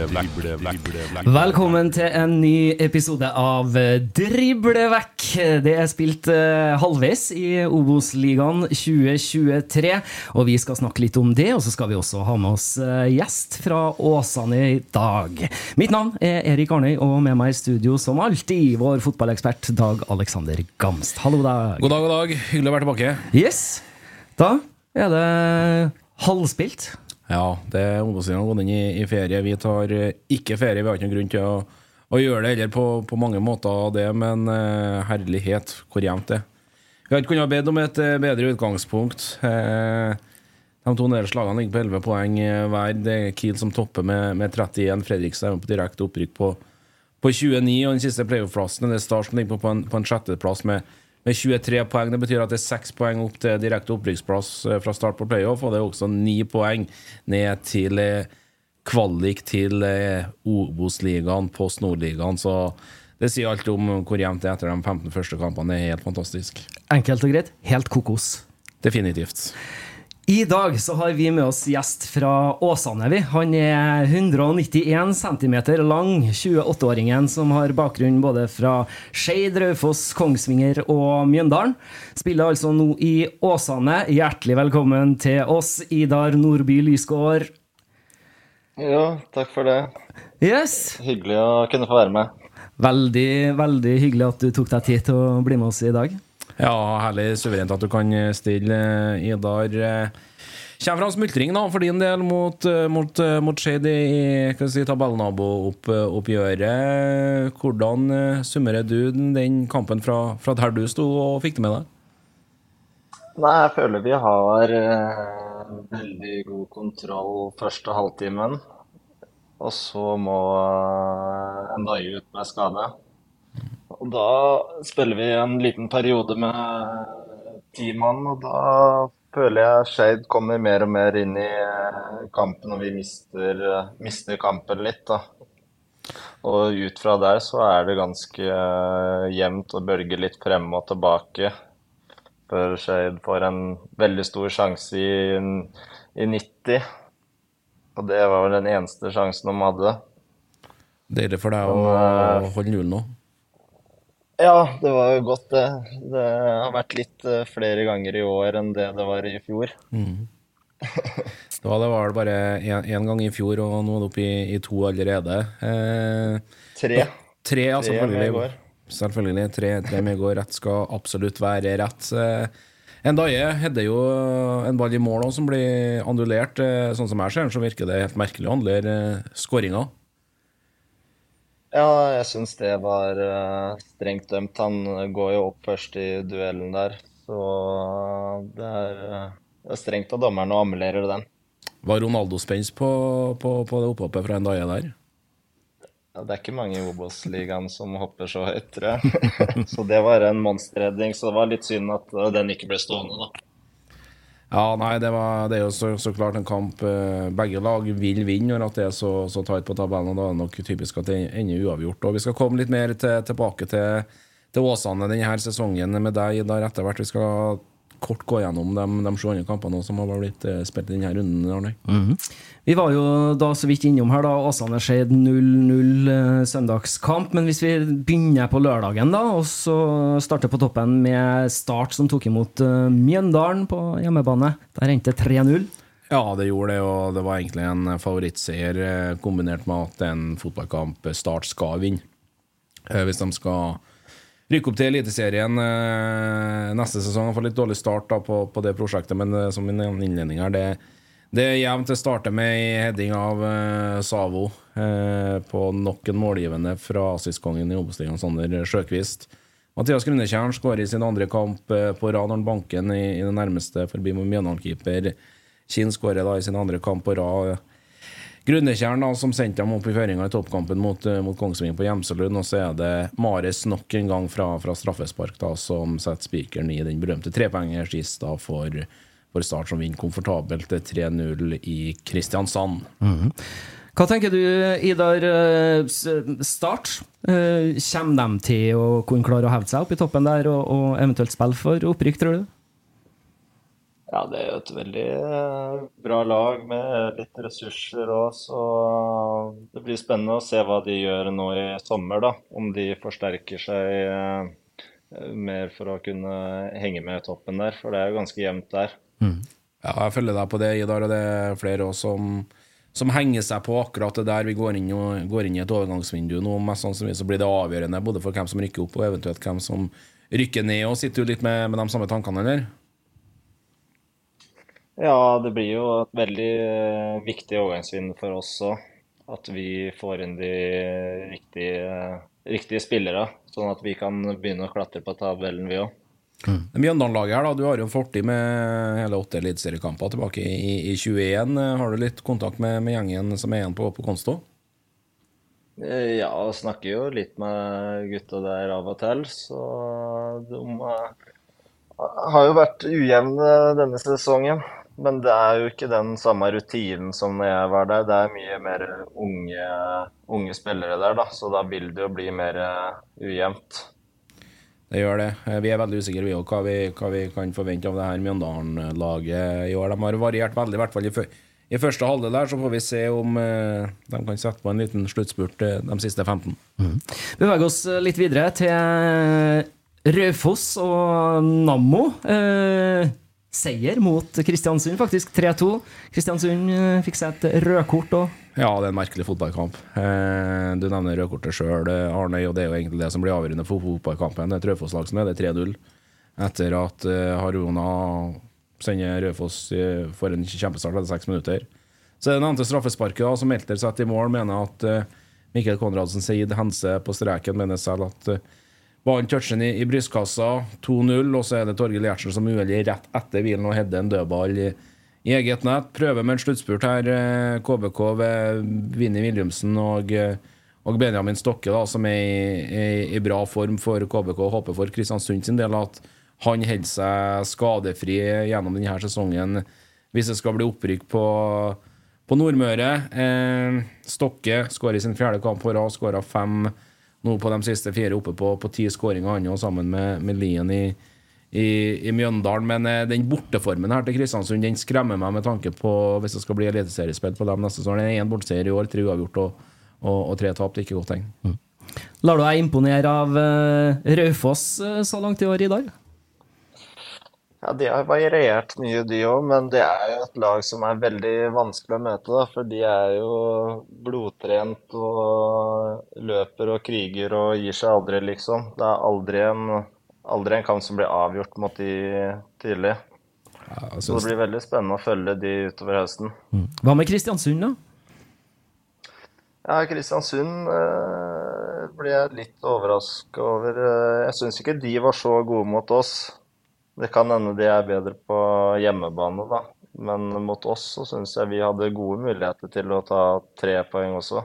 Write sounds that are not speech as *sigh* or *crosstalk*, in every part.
Velkommen til en ny episode av Drible vekk. Det er spilt eh, halvveis i Obos-ligaen 2023, og vi skal snakke litt om det. Og så skal vi også ha med oss eh, gjest fra Åsane i dag. Mitt navn er Erik Arnøy, og med meg i studio som alltid vår fotballekspert Dag Alexander Gamst. Hallo, Dag. God dag, god dag. Hyggelig å være tilbake. Yes. Da er det halvspilt. Ja, det er ungdomstiden har gått inn i, i ferie. Vi tar eh, ikke ferie. Vi har ikke noen grunn til å, å gjøre det heller på, på mange måter, det, men uh, herlighet, hvor jevnt det er. Vi har ikke kunnet bedt om et eh, bedre utgangspunkt. Uh, de to nederste lagene ligger på 11 poeng hver. Det er Kiel som topper med, med 31. Fredrikstad er på direkte opprykk på, på 29, og den siste playoff-plassen er Start som ligger på, på en, på en sjetteplass med, med 23 poeng. Det betyr at det er seks poeng opp til direkte opprykksplass eh, fra start på playoff, og det er også ni poeng ned til eh, kvalik til eh, Obos-ligaen, Post Nord-ligaen. Så det sier alt om hvor jevnt det er etter de 15 første kampene. Det er helt fantastisk. Enkelt og greit. Helt kokos. Definitivt. I dag så har vi med oss gjest fra Åsane. vi. Han er 191 cm lang, 28-åringen som har bakgrunn både fra Skeid, Raufoss, Kongsvinger og Mjøndalen. Spiller altså nå i Åsane. Hjertelig velkommen til oss, Idar Nordby Lysgård. Jo, takk for det. Yes. Hyggelig å kunne få være med. Veldig, veldig hyggelig at du tok deg tid til å bli med oss i dag. Ja, herlig suverent at du kan stille, eh, Idar. Eh, Kommer fra smultring da, for din del mot, eh, mot, eh, mot Shady i si, tabellnabooppgjøret. Hvordan eh, summerer du den, den kampen fra, fra der du sto, og fikk det med deg? Nei, jeg føler vi har eh, veldig god kontroll første halvtimen. Og så må eh, dag ut med skade. Og da spiller vi en liten periode med ti mann, og da føler jeg Skeid kommer mer og mer inn i eh, kampen, og vi mister, eh, mister kampen litt, da. Og ut fra der så er det ganske eh, jevnt og bølger litt frem og tilbake. Før Skeid får en veldig stor sjanse i, i 90. Og det var vel den eneste sjansen de hadde. Deilig for deg å holde nullen nå. Ja, det var jo godt, det. Det har vært litt eh, flere ganger i år enn det det var i fjor. *laughs* Da det var det bare én gang i fjor, og nå er det oppe i, i to allerede. Eh, Tre. tre, ja, selvfølgelig. går. Selvfølgelig. Tre, tre med går. Rett skal absolutt være rett. Eh, Ndaye hadde jo en ball i mål også, som blir andulert. Eh, Sånn som jeg ser den, så virker det helt merkelig å eh, skåringa. Ja, jeg syns det var eh, strengt dømt. Han går jo opp først i duellen der, så det er, eh, det er strengt av dommeren å annullere den. Var Ronaldo spent på, på, på det opphoppet fra Ndaye der? Ja, det er ikke mange i Obos-ligaen som hopper så høyt, tror jeg. *laughs* så det var en monsterredning, så det var litt synd at eh, den ikke ble stående, da. Ja, nei, det, var, det er jo så, så klart en kamp eh, begge lag vil vinne når det er så, så tight på tabellen. Da er det nok typisk at det ender uavgjort. Og Vi skal komme litt mer til, tilbake til, til Åsane denne sesongen med deg Idar, etter hvert. Vi skal kort gå gjennom de, de sju andre kampene som har blitt eh, spilt i denne runden. Mm -hmm. Vi var jo da så vidt innom her, da. Åsane Skeid 0-0 eh, søndagskamp. Men hvis vi begynner på lørdagen, da, og så starter på toppen med Start, som tok imot eh, Mjøndalen på hjemmebane. Der endte 3-0. Ja, det gjorde det, og det var egentlig en favorittseier kombinert med at en fotballkamp Start skal vinne. Eh, Hvis de skal rykke opp til Eliteserien eh, neste sesong. Har fått litt dårlig start da på, på det prosjektet, men eh, som min innledning her, det, det er jevnt. Det starter med ei heading av eh, Savo på nok en målgivende fra Asiskongen i Obos-ligaen, Sander Sjøkvist. Mathias Grünertjern skårer i sin andre kamp på rad når han banker i, i det nærmeste forbi med Mjøndalen-keeper. Kinn skårer i sin andre kamp på rad. Grünertjern da, som sendte dem opp i føringa i toppkampen mot, eh, mot Kongsvinger på Gjemselund. Og så er det Mares nok en gang fra, fra straffespark da, som setter spikeren i den berømte trepoengerskista for, for Start, som vinner komfortabelt til 3-0 i Kristiansand. Hva tenker du, Idar? eh, Start. Eh, Kommer de til å kunne klare å hevde seg opp i toppen der, og, og eventuelt spille for opprykk, tror du? Ja, det er jo et veldig eh, bra lag med litt ressurser òg, så det blir spennende å se hva de gjør nå i sommer, da. Om de forsterker seg eh, mer for å kunne henge med i toppen der, for det er jo ganske jevnt der. Ja, jeg følger deg på det, Idar, og det er flere også som, som henger seg på akkurat det der. Vi går inn, og, går inn i et overgangsvindu nå. Mest sannsynlig så blir det avgjørende både for hvem som rykker opp, og eventuelt hvem som rykker ned. Og sitter du litt med, med de samme tankene, eller? Ja, det blir jo et veldig eh, viktig overgangsvinn for oss òg. At vi får inn de riktige, riktige spillere, sånn at vi kan begynne å klatre på tabellen, vi òg. Mm. Mjøndalen-laget her, da. Du har jo en fortid med hele åtte eliteseriekamper tilbake i, i 21. Har du litt kontakt med, med gjengen som er igjen på, på Konsto? Eh, Ja, jeg snakker jo litt med gutta der av og til, så de eh, har jo vært ujevne denne sesongen. Men det er jo ikke den samme rutinen som når jeg var der. Det er mye mer unge, unge spillere der, da, så da vil det jo bli mer eh, ujevnt. Det gjør det. Eh, Vi er veldig usikre vi også, hva, vi, hva vi kan forvente av det her Mjøndalen-laget i år. De har variert veldig, i hvert fall i, i første halvdel der. Så får vi se om eh, de kan sette på en liten sluttspurt de siste 15. Beveger oss litt videre til Raufoss og Nammo. Eh, seier mot Kristiansund, faktisk. 3-2. Kristiansund eh, fikk seg et rødkort òg. Ja, det er en merkelig fotballkamp. Eh, du nevner rødkortet sjøl, Arne, og det er jo egentlig det som blir avgjørende for fotballkampen. Det er et Raufoss-lag som leder 3-0 etter at Harona sender Raufoss eh, for en kjempestart etter seks minutter. Så er det nevnte straffesparket da, som Melter setter i mål, mener at eh, Mikkel Konradsen Seid Hense på streken mener selv at eh, Ballen toucher i, i brystkassa, 2-0, og så er det Torgill Gjertsen som uheldig rett etter hvilen og header en dødball i, i eget nett. Prøver med en sluttspurt her, eh, KBK ved Vinni Williamsen og, eh, og Benjamin Stokke, da, som er i, i, i bra form for KBK. Håper for Kristiansund sin del at han holder seg skadefri gjennom denne sesongen hvis det skal bli opprykk på, på Nordmøre. Eh, Stokke skårer sin fjerde kamp på rad, skåra fem nå på de siste fire oppe på, på ti skåringer, han òg, sammen med, med Lien i, i, i Mjøndalen. Men eh, den borteformen her til Kristiansund Den skremmer meg med tanke på hvis det skal bli eliteseriespill på dem neste sesong. Én borteseier i år, tre uavgjort og, og, og tre tap. Det er ikke godt tegn. Lar du deg imponere av uh, Raufoss uh, så langt i år, Idar? Ja, De har variert mye, de òg, men det er jo et lag som er veldig vanskelig å møte. da, For de er jo blodtrent og løper og kriger og gir seg aldri, liksom. Det er aldri en, aldri en kamp som blir avgjort mot de tidlig. Ja, synes... Så det blir veldig spennende å følge de utover høsten. Hva med Kristiansund, da? Ja, Kristiansund eh, ble jeg litt overraska over. Eh, Jeg syns ikke de var så gode mot oss. Det kan hende de er bedre på hjemmebane, da. Men mot oss så syns jeg vi hadde gode muligheter til å ta tre poeng også.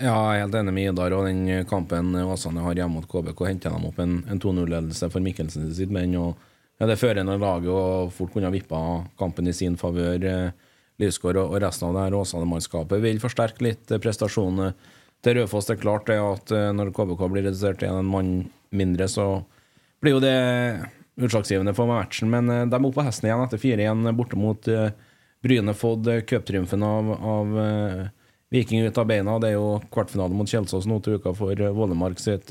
ja, jeg er helt enig med Idar. Og den kampen Åsane har hjemme mot KBK, henter dem opp en, en 2-0-ledelse for Mikkelsen sitt menn. Og ja, det førende laget og fort kunne ha vippa kampen i sin favør. Eh, og og resten av det her Åsane-mannskapet vil forsterke litt eh, prestasjonene til Raufoss. Det er klart det at eh, når KBK blir redusert til en mann mindre, så blir jo det utslagsgivende for matchen. Men eh, de er oppe på hesten igjen etter 4-1 borte mot uh, Bryne. Fått uh, cuptriumfen av, av Viking ut av beina. Det er jo kvartfinale mot Kjelsås nå til uka for Vålemark sitt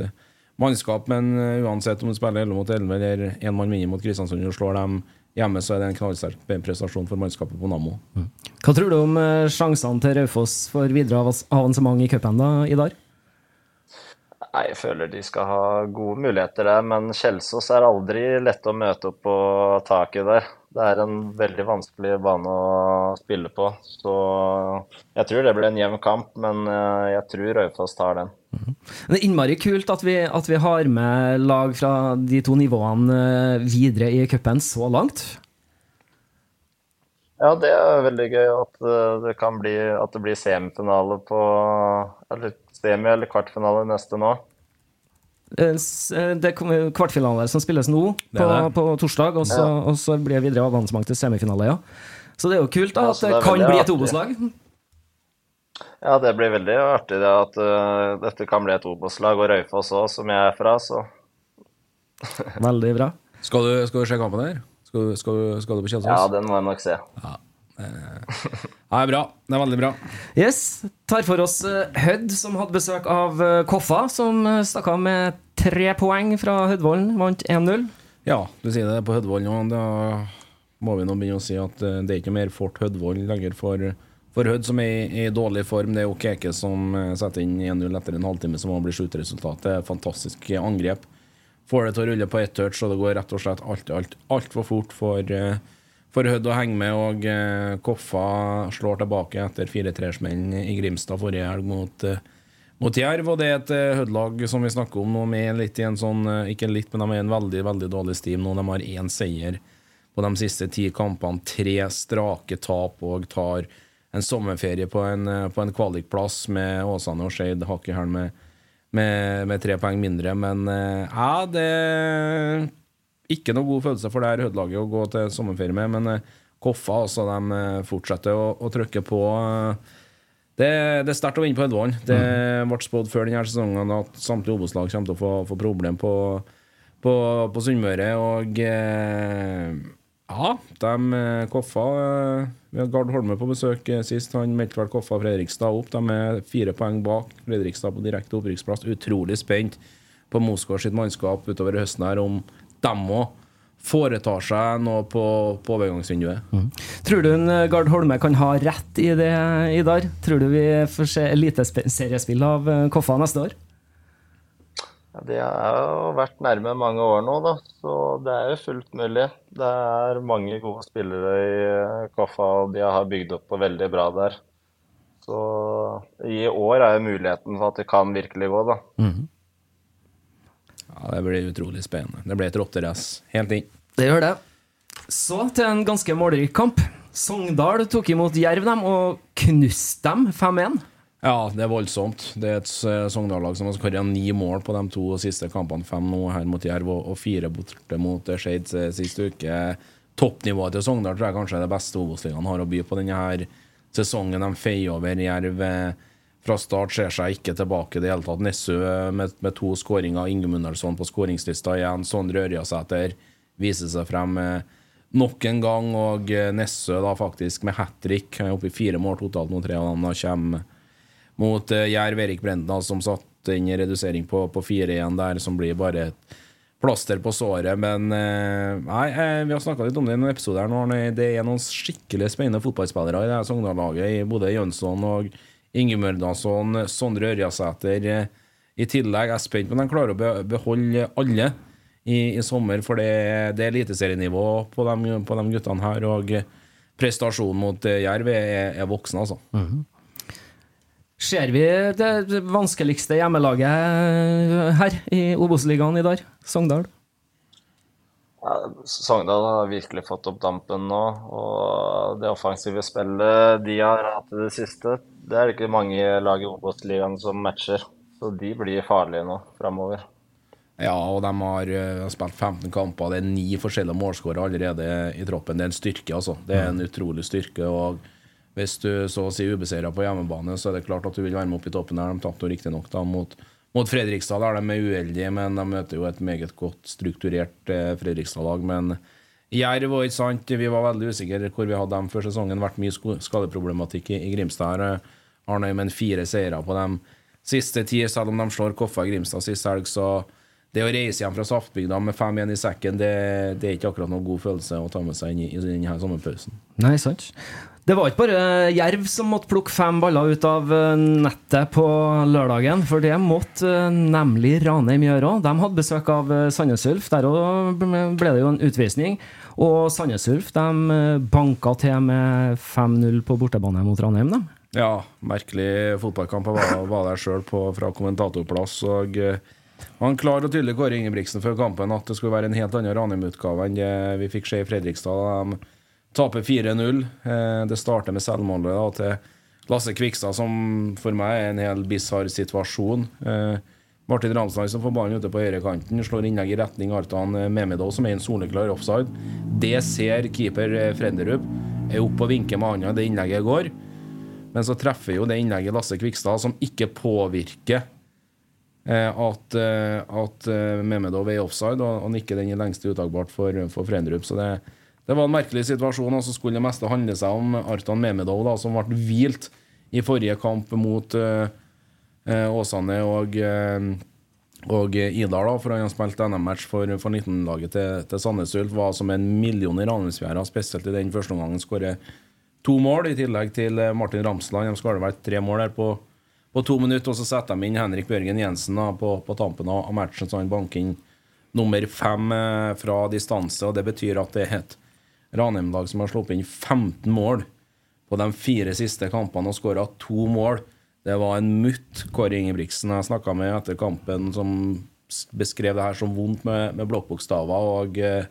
mannskap. Men uansett om du spiller 11 mot 11 eller én mann mindre mot Kristiansund og slår dem hjemme, så er det en knallsterk prestasjon for mannskapet på Nammo. Hva tror du om eh, sjansene til Raufoss for videre avans- avansement i cupen i Idar? Nei, jeg føler de skal ha gode muligheter der, men Kjelsås er aldri lett å møte opp på taket der. Det er en veldig vanskelig bane å spille på. Så jeg tror det blir en jevn kamp, men eh, jeg tror Raufoss tar den. Det er innmari kult at vi, at vi har med lag fra de to nivåene eh, videre i cupen så langt. Ja, det er veldig gøy at eh, det kan bli at det blir semifinale på Eller semi- eller kvartfinale neste nå. Eh, eh, Det kommer kvartfinale som spilles nå, på, er på torsdag, og så, og så blir det videre avansement til semifinale, ja. Så det er jo kult da, at ja, det, det er kan bli et. Obos-lag. Ja, det blir veldig artig det at uh, dette kan bli et Obos-lag, og Raufoss òg, som jeg er fra, så Veldig bra. Skal du, skal du se kampen her? Skal skal skal du på Kjelsås? ja, den må jeg nok se. Det er bra. Det er veldig bra. Yes, tar for oss eh, Hødd, som hadde besøk av eh, Koffa, som eh, stakk av med tre poeng fra Hødvollen, vant 1-0. Ja, du sier det på Hødvoll nå. Da må vi nå begynne å si at det er ikke mer Fort Hødvoll lenger for, for Hødd, som er i, i dårlig form. Det er jo Keke som setter inn 1-0 etter en halvtime, som må bli sluttresultatet. Fantastisk angrep. Får det til å rulle på ett touch, og det går rett og slett alt, alt, altfor fort for, eh, for Hødd å henge med. Og eh, Koffa slår tilbake etter 4-3-smellen i Grimstad forrige helg mot eh, mot Jerv, og det er et eh, Hødd-lag som vi snakker om nå, med litt i en sånn eh, Ikke litt, men de er i en veldig veldig dårlig stim nå. De har én seier på de siste ti kampene, tre strake tap, og tar en sommerferie på en, eh, på en kvalikplass med Åsane og Skeid hakk i hæl med, med, med tre poeng mindre. Men eh, ja, det ikke noe god følelse for det her Hødd-laget å gå til sommerferie med, men eh, Koffa altså, de eh, fortsetter å, å trykke på. eh, det, det er sterkt å vinne på Hedvån. Det ble spådd før denne sesongen at samtlige Obos-lag kommer til å få, få problem på, på, på Sunnmøre. Og eh, ja, de Koffa Vi hadde Gard Holme på besøk sist. Han meldte vel Koffa og Fredrikstad opp. De er fire poeng bak Fredrikstad på direkte opprykksplass. Utrolig spent på Mosgaard sitt mannskap utover høsten her om dem òg foretar seg noe på, på overgangsvinduet. Tror du en eh, Gard Holme kan ha rett i det, Idar? Tror du vi får se eliteseriespill av eh, Koffa neste år? Ja, de har jo vært nærme mange år nå, da, så det er jo fullt mulig. Det er mange gode spillere i eh, Koffa, og de har bygd opp på veldig bra der. Så i år er jo muligheten for at det kan virkelig gå, da. Ja, Det blir utrolig spennende. Det blir et rotterace helt inn. Det gjør det. Så til en ganske målrik kamp. Sogndal tok imot Jerv dem og knuste dem 5-1. Ja, det er voldsomt. Det er et eh, Sogndal-lag som har skåret ni mål på de to siste kampene. Fem nå her mot Jerv og fire borte mot eh, Skeid eh, sist uke. Toppnivået til Sogndal tror jeg kanskje er det beste Obos-ligaen har å by på denne her sesongen. De feier over Jerv eh, fra start, ser seg ikke tilbake i det hele tatt. Nessø med, med to skåringer, Ingemundelsson på skåringslista igjen. Sondre Ørjasæter viser seg frem eh, nok en gang, og eh, Nessø da faktisk med hat trick. Han er oppe i fire mål totalt nå, tre av dem da kommer mot Jerv Erik Brenden, som satte inn redusering på, på 4-1 der, som blir bare et plaster på såret. Men eh, nei, eh, vi har snakka litt om det i noen episoder. Det er noen skikkelig spennende fotballspillere i det Sogndal-laget. i Både Jønsson og Ingemundasson, Sondre Ørjasæter. I tillegg er jeg spent på om de klarer å beholde alle i, i sommer, for det, det er eliteserienivå på de, på de guttene her. Og prestasjonen mot eh, Jerv er, er voksen, altså. Ser vi det det vanskeligste hjemmelaget her i Obos-ligaen i dag? Sogndal? Ja, Sogndal har virkelig fått opp dampen nå, og det offensive spillet de har hatt i det siste, det er det ikke mange lag i Obos-ligaen som matcher. Så de blir farlige nå framover. Ja, og de har eh, spilt 15 kamper. Det er ni forskjellige målskårere allerede i troppen. Det er en styrke, altså. Det er en utrolig styrke. og Hvis du så å si ubeseira på hjemmebane, så er det klart at du vil være med opp i toppen der. De tapte riktignok mot, mot Fredrikstad, der de er uheldige, men de møter jo et meget godt strukturert eh, Fredrikstad-lag. Men Jerv og ikke sant, vi var veldig usikre hvor vi hadde dem før sesongen. Vært mye skadeproblematikk i, i Grimstad. Arnøy med fire seire på dem siste ti, selv om de slår Koffa Grimstad sist helg. Så det å reise hjem fra Saftbygda med 5-1 i sekken, det, det er ikke akkurat noen god følelse å ta med seg inn i, i denne sommerpausen. Nei, sant. Det var ikke bare Jerv som måtte plukke fem baller ut av eh, nettet på lørdagen, for det måtte eh, nemlig Ranheim gjøre òg. De hadde besøk av eh, Sandnes Ulf. Der òg ble det jo en utvisning. Og Sandnes Ulf de banka til med 5-0 på bortebane mot Ranheim. De. Ja, merkelig fotballkamp. Jeg var, var der sjøl fra kommentatorplass. Og Han klar og tydelig Kåre Ingebrigtsen før kampen at det skulle være en helt annen Ranheim-utgave enn det vi fikk se i Fredrikstad. De taper 4-0. Eh, Det starter med selvmålet til Lasse Kvikstad, som for meg er en hel bisarr situasjon. Eh, Martin Ramsland som får ballen ute på høyrekanten, slår innlegg i retning Artan Memedov, som er en soleklar offside. Det ser keeper eh, Frenderup. Er oppe og vinker med hånda, det innlegget går. Men så treffer jo det innlegget Lasse Kvikstad, som ikke påvirker eh, at, eh, at eh, Memedov er offside, og han ikke den er lengste uttagbart for, for Frenderup. Så det, det var en merkelig situasjon, og så skulle det meste handle seg om Artan Memedov, da, som ble hvilt i forrige kamp mot uh, Åsane og uh, og Idar, da, for han har spilt NM-match for, for 19-laget til, til Sandnes Ulf, var som en million i Ranheimsfjæra, spesielt i den første omgangen. Skårer to mål, i tillegg til Martin Ramsland. De skårer vel tre mål der på, på to minutter, og så setter de inn Henrik Bjørgen Jensen da, på, på tampen av matchen, så han banker inn nummer fem eh, fra distanse. og Det betyr at det er et Ranheim-lag som har sluppet inn 15 mål på de fire siste kampene og skåra to mål. Det var en mutt, Kåre Ingebrigtsen jeg snakka med etter kampen, som beskrev det her som vondt med, med blokkbokstaver. og eh,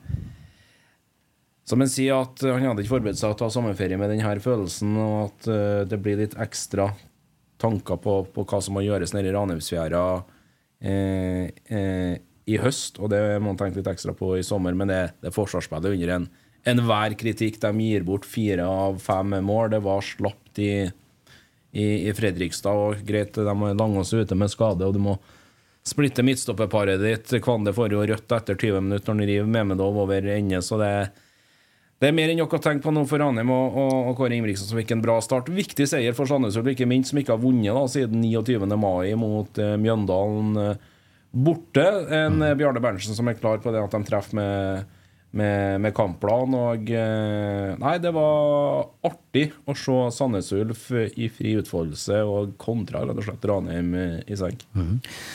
som han sier at Han hadde ikke forberedt seg til å ta sommerferie med denne følelsen, og at eh, det blir litt ekstra tanker på, på hva som må gjøres nede i Ranheimsfjæra eh, eh, i høst. Og det må han tenke litt ekstra på i sommer, men det, det forsvarsspillet under en enhver kritikk. De gir bort fire av fem mål. Det var slapt i, i, i Fredrikstad. Og greit, de har Langås er ute med skade, og du må splitte midtstopperparet ditt. Kvande får jo rødt etter 20 minutter når han river Memedov over ende, så det det er mer enn nok å tenke på nå for Ranheim og, og, og Kåre Ingebrigtsen, som fikk en bra start. Viktig seier for Sandnes Ulf, ikke minst, som ikke har vunnet da, siden 29. mai mot eh, Mjøndalen eh, borte. En eh, Bjarne Berntsen som er klar på det at de treffer med, med, med kampplan. Og eh, Nei, det var artig å se Sandnes Ulf i fri utfoldelse og kontra rett og slett Ranheim eh, i senk.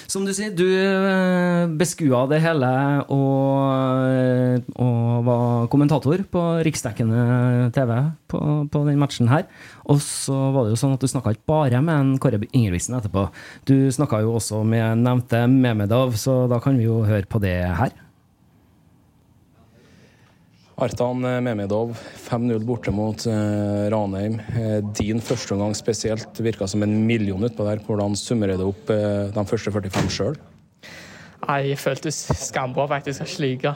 Som du sier, du eh, beskua det hele og, og var kommentator på riksdekkende TV på, på den matchen her. Og så var det jo sånn at du snakka ikke bare med en Kåre Ingebrigtsen etterpå. Du snakka jo også med nevnte Memedov, så da kan vi jo høre på det her. Artan eh, Memedov, 5-0 borte mot eh, Ranheim. Eh, din første omgang spesielt virka som en million utpå der. Hvordan summerer det opp eh, de første 45 sjøl? Jeg føltes skambra faktisk å slike.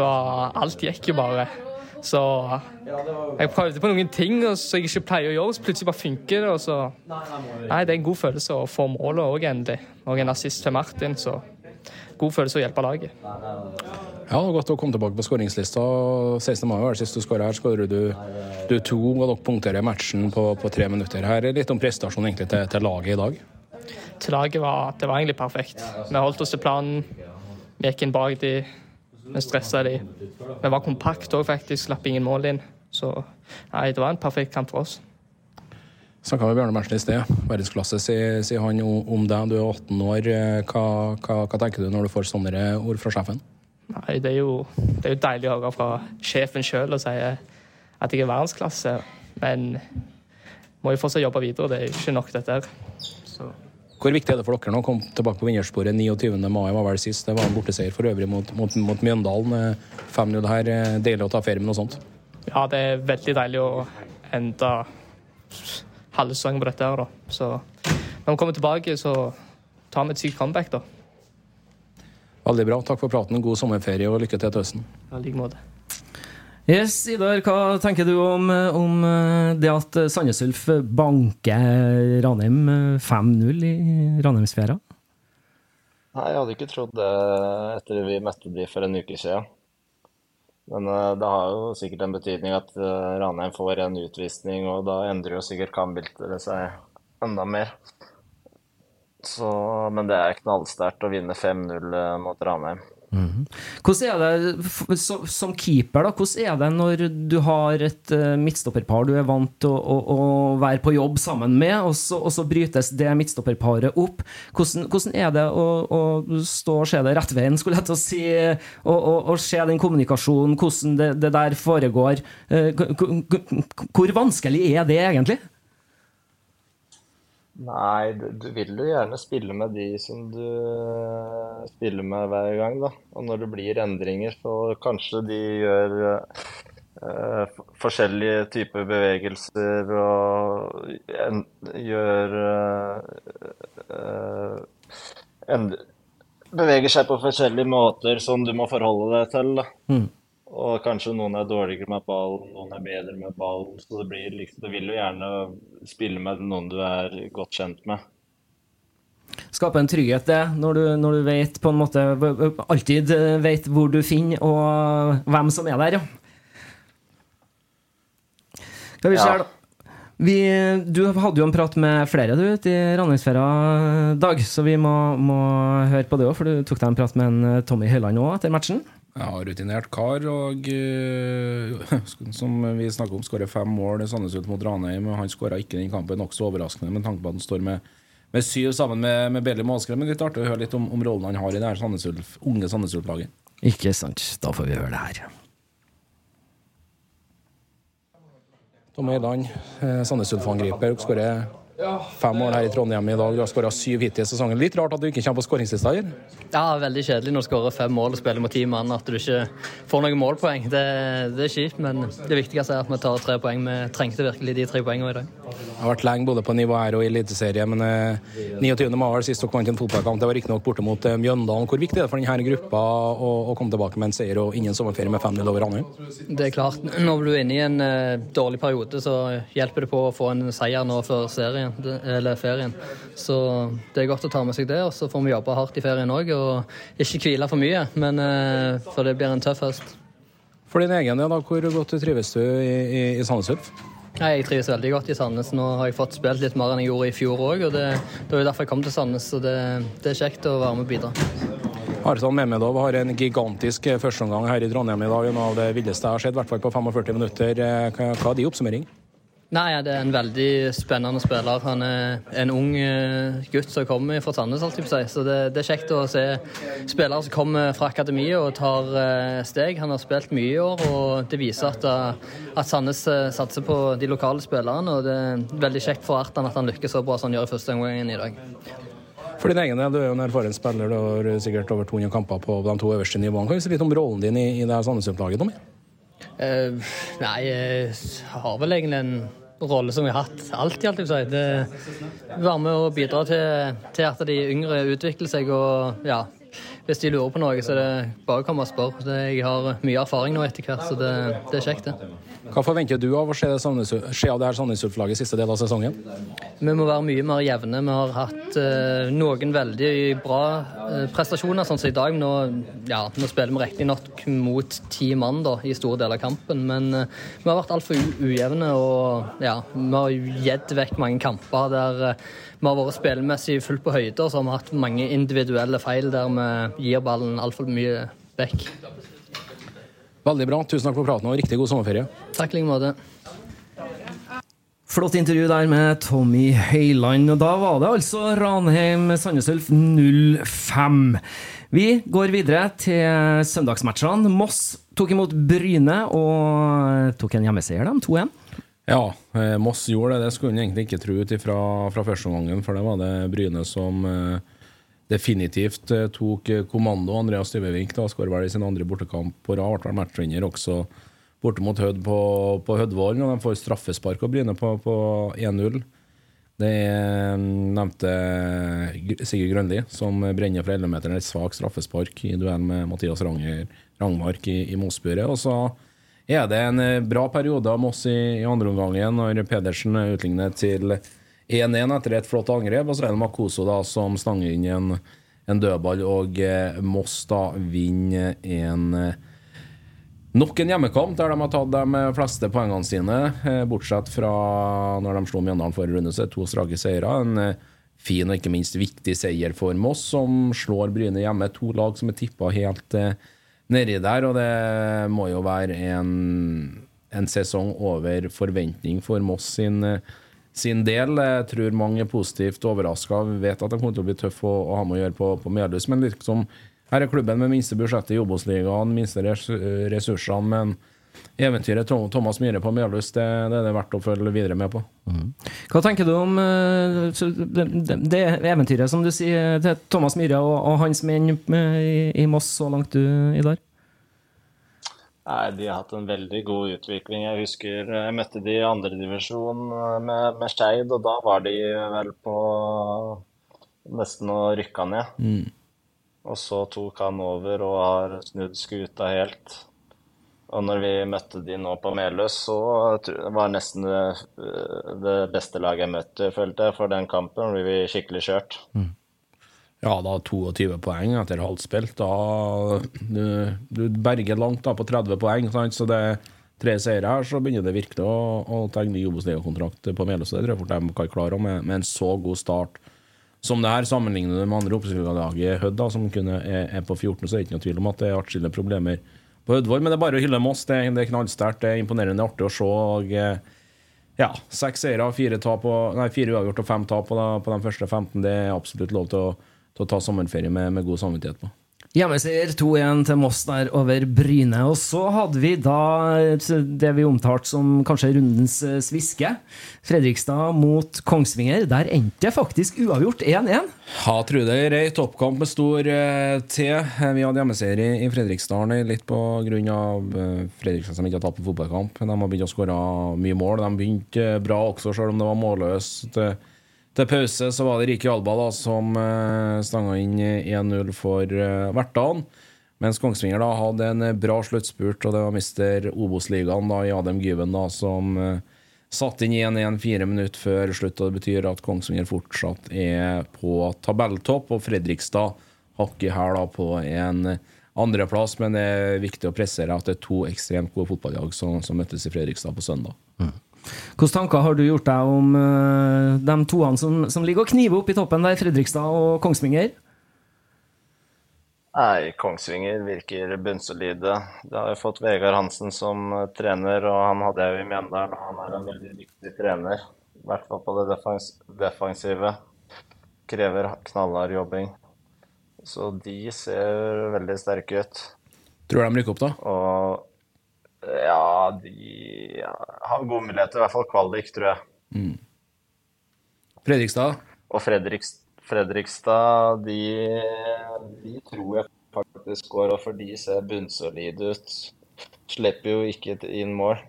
Alt gikk jo bare. Så jeg prøvde på noen ting som jeg ikke pleier å gjøre, så plutselig bare funker det. Så Nei, det er en god følelse å få målet òg, endelig. Og en assist til Martin, så god følelse å hjelpe laget. Ja, det var godt å komme tilbake på skåringslista. 16. mai var det sist du skåra her. Skårer du, du to, og dere punkterer matchen på, på tre minutter. Her er litt om prestasjonen egentlig til, til laget i dag. Til laget var det var egentlig perfekt. Vi holdt oss til planen. Vi gikk inn bak de. Vi stressa de. Vi var kompakt òg, faktisk. Slapp ingen mål inn. Så nei, det var en perfekt kamp for oss. Snakka med Bjarne Berntsen i sted. Verdensklasse, sier, sier han om deg. Du er 18 år. Hva, hva, hva tenker du når du får sånne ord fra sjefen? Nei, det er jo, det er jo deilig å høre fra sjefen sjøl og si at jeg er verdensklasse. Men må jo fortsatt jobbe videre. Det er jo ikke nok, dette her. Så Hvor viktig er det for dere nå å komme tilbake på vinnersporet? 29. mai var vel sist. Det var en borteseier for øvrig mot, mot, mot Mjøndalen. Eh, 5-0 her. Eh, Deilig å ta ferie med noe sånt. ja, det er veldig deilig å ende halve sesongen på dette her, da. Så når vi kommer tilbake, så tar vi et sykt comeback, da. Veldig bra. Takk for praten. God sommerferie og lykke til til høsten. I like måte. Yes, Idar, hva tenker du om, om eh, det at Sandnes Ulf banker Ranheim eh, 5-0 i Ranheimsfjæra? Nei, jeg hadde ikke trodd det etter vi møtte de for en uke siden. Men eh, det har jo sikkert en betydning at eh, Ranheim får en utvisning, og da endrer jo sikkert kampbildet seg enda mer. Så, men det er knallsterkt å vinne 5-0 eh, mot Ranheim. Hvordan er det som keeper, da? Hvordan er det når du har et eh, midtstopperpar du er vant til å, å, å være på jobb sammen med, og så, og så brytes det midtstopperparet opp? Hvordan, hvordan er det å, å stå og se det rett veien, skulle jeg til å si, og, se den kommunikasjonen, hvordan det, det der foregår? Eh, Hvor vanskelig er det egentlig? Nei, du, du vil jo gjerne spille med de som du eh, spiller med hver gang, da. Og når det blir endringer, så kanskje de gjør uh, forskjellige typer bevegelser og en, gjør uh, uh, Beveger seg på forskjellige måter som du må forholde deg til, da. Og kanskje noen er dårligere med ball, noen er bedre med ball. Så det blir liksom Du vil jo gjerne spille med noen du er godt kjent med. Skape en trygghet, det, når du, når du vet på en måte Alltid vet hvor du finner, og hvem som er der, ja. Skal vi se Ja. Vi, du hadde jo en prat med flere du ute i Ranheimsferia, Dag, så vi må, må høre på det òg, for du tok deg en prat med en eh, Tommy Høiland òg etter matchen. Ja, rutinert kar, og uh, *laughs* som vi snakker om, skårer fem mål i Sandnes mot Ranheim. Han skåra ikke den kampen, nokså overraskende med tanke på at han står med, med syv sammen med, med Belly Måskrem. Men litt artig å høre litt om, om rollen han har i det her Sandnes Ulf, unge Sandnes Ulf-laget. Ikke sant. Da får vi høre det her. Tom Eiland, eh, Sandnes Ulf-angriper, skårer fem mål her i Trondheim i dag. Du har skåra syv hittil i sesongen. Litt rart at du ikke kommer på skåringslista her. Ja, veldig kjedelig når du skårer fem mål og spiller mot ti mann, at du ikke får noen målpoeng. Det, det er kjipt, men det viktigste er at vi tar tre poeng. Vi trengte virkelig de tre poengene i dag. Jeg har vært lenge både på nivå her og i Eliteserien, men eh, 29. mai var det sist dere vant en fotballkamp. Det var riktignok borte mot eh, Mjøndalen. Hvor viktig er det for denne gruppa å, å komme tilbake med en seier og innen sommerferie med 5-0 over Ranheim? Det er klart, når du er inne i en eh, dårlig periode, så hjelper det på å få en seier nå før serien, det- eller ferien. Så det er godt å ta med seg det, og så får vi jobbe hardt i ferien òg, og ikke hvile for mye, men, eh, for det blir en tøff høst. For din egen del, hvor godt trives du i, i, i Sandnes Ulf? Nei, Jeg trives veldig godt i Sandnes. Nå har jeg fått spilt litt mer enn jeg gjorde i fjor òg. Og det, det var jo derfor jeg kom til Sandnes, så det, det er kjekt å være med og bidra. Arsan Mehmedov har en gigantisk eh, førsteomgang her i Trondheim i dag. Noe av det villeste jeg har sett, i hvert fall på 45 minutter. Eh, hva er din oppsummering? Nei, ja, Det er en veldig spennende spiller. Han er en ung eh, gutt som kommer fra Sandnes. Så det, det er kjekt å se spillere som kommer fra akademiet og tar eh, steg. Han har spilt mye i år, og det viser at, eh, at Sandnes satser på de lokale spillerne. og Det er veldig kjekt for Artan at han lykkes så bra som han gjør i første omgang i dag. For din egen del, du er jo en erfaren spiller, du har sikkert over 200 kamper på de to øverste nivåene. Kan du si litt om rollen din i, i det her Sandnes Ulf-laget, Tommy? Eh, nei, jeg har vel egentlig en rolle som jeg har hatt alltid, alltid si. Det Være med og bidra til, til at de yngre utvikler seg og ja. Hvis de lurer på noe, så er det bare å komme og spørre. Jeg har mye erfaring nå etter hvert, så det, det er kjekt, det. Hva forventer du av å se, se av det her Sandnes Ulf-laget siste del av sesongen? Vi må være mye mer jevne. Vi har hatt eh, noen veldig bra eh, prestasjoner, sånn som i dag. Nå, ja, nå spiller vi riktignok mot ti mann da, i store deler av kampen, men eh, vi har vært altfor ujevne. Og ja, vi har gitt vekk mange kamper der eh, vi har vært spillemessig fullt på høyde, og så har vi hatt mange individuelle feil der vi gir ballen altfor mye vekk. Veldig bra. Tusen takk for praten og riktig god sommerferie. Takk i like måte. Flott intervju der med Tommy Høiland. Og da var det altså Ranheim-Sandnes Ulf 05. Vi går videre til søndagsmatchene. Moss tok imot Bryne og tok en hjemmeseier, dem. 2-1. Ja, eh, Moss gjorde det. Det skulle en egentlig ikke tro ut ifra, fra første omgangen, for det var det Bryne som eh, definitivt eh, tok eh, kommando. Andreas Styvevik da skårer vel i sin andre bortekamp på rad. Ble matchvinner også borte mot Hødd på, på Hødvollen, og de får straffespark og Bryne på, på 1-0. Det er mm, nevnte Sigurd Grønli som brenner fra 11-meteren et svakt straffespark i duell med Mathias Ranger, Rangmark i, i Mosburet. Og så er det en eh, bra periode av Moss i, i andre omgang, når Pedersen utligner til 1-1 etter et flott angrep. Og så er det Makoso da, som stanger inn en, en dødball. Og eh, Moss da vinner en eh, Nok en hjemmekamp der de har tatt de fleste poengene sine, eh, bortsett fra når de slo Mjøndalen forrige runde. Så er to strake seire. En eh, fin og ikke minst viktig seier for Moss, som slår Bryne hjemme. To lag som er tippa helt nedi der, og det må jo være en, en sesong over forventning for Moss sin, eh, sin del. Jeg tror mange er positivt overraska. Vet at det kommer til å bli tøff å, å ha med å gjøre på, på Melhus, men liksom her er klubben med minste budsjettet i Obos-ligaen, minste res ressursene. Men eventyret Thomas Myhre på Melhus, det, det er det verdt å følge videre med på. Hva tenker du om eh, det, det, det eventyret som du sier til Thomas Myhre og, og hans menn eh, i, i Moss så langt, du, Idar? Nei, De har hatt en veldig god utvikling. Jeg husker eh, jeg møtte de i andredivisjon med, med Skeid, og da var de vel på nesten å rykke ned. Og så tok han over og har snudd skuta helt. Og når vi møtte de nå på Meløs, så var det nesten det, det beste laget jeg møtte, følte jeg, for den kampen. ble vi skikkelig kjørt. Ja, da 22 poeng etter halvt spilt. Da du, du berger langt da på 30 poeng, sant? så det er tre seire her, så begynner det virkelig å, å tegne ny Obos-ligakontrakt på Meløs. Det tror jeg fort de kan klare med, med en så god start som det her. Sammenligner du med andre Obos-ligalaget Hødd, da, som kunne, er, er på 14, så er det ikke noe tvil om at det er atskillige problemer på Hødvoll. Men det er bare å hylle Moss. Det, det er knallsterkt, det er imponerende artig å se. og eh, ja, Seks seire, fire, tap og, nei, fire uavgjort og fem tap på, på de første 15. Det er absolutt lov til å, til å ta sommerferie med, med god samvittighet på. Hjemmeseier 2-1 til Moss der over Bryne. Og så hadde vi da det vi omtalte som kanskje rundens eh, sviske. Fredrikstad mot Kongsvinger. Der endte det faktisk uavgjort 1-1. Ja, tror det er toppkamp med stor eh, T. Vi hadde hjemmeseier i, i Fredrikstad litt på grunn av eh, Fredrikstad som ikke har tapt på fotballkamp. De har begynt å skåre mye mål. De begynte bra også, selv om det var målløst. Til, til pause så var det Riki Alba da, som eh, stanga inn 1-0 for eh, Vertan. Mens Kongsvinger da hadde en eh, bra sluttspurt, og det var mister Obos-ligaen i Adem Gyven da, som satt inn 1-1 fire minutter før slutt. og Det betyr at Kongsvinger fortsatt er på tabelltopp, og Fredrikstad hakket her da på en andreplass. Men det er viktig å pressere at det er to ekstremt gode fotballag som, som møttes i Fredrikstad på søndag. Hvilke tanker har du gjort deg om uh, de toene som, som ligger og kniver opp i toppen der, Fredrikstad og Kongsvinger? Nei, Kongsvinger virker bunnsolide. Det har jo fått Vegard Hansen som eh, trener, og han hadde jeg jo i Mjøndalen. Han er en veldig dyktig trener, i hvert fall på det defens defensive. Krever knallhard jobbing. Så de ser veldig sterke ut. Tror du de rykker opp, da? Og ja, de har gode muligheter, i hvert fall kvalik, tror jeg. Fredrikstad? Og Fredriks, Fredrikstad, de, de tror jeg faktisk går, og for de ser bunnsolide ut. Slipper jo ikke inn mål.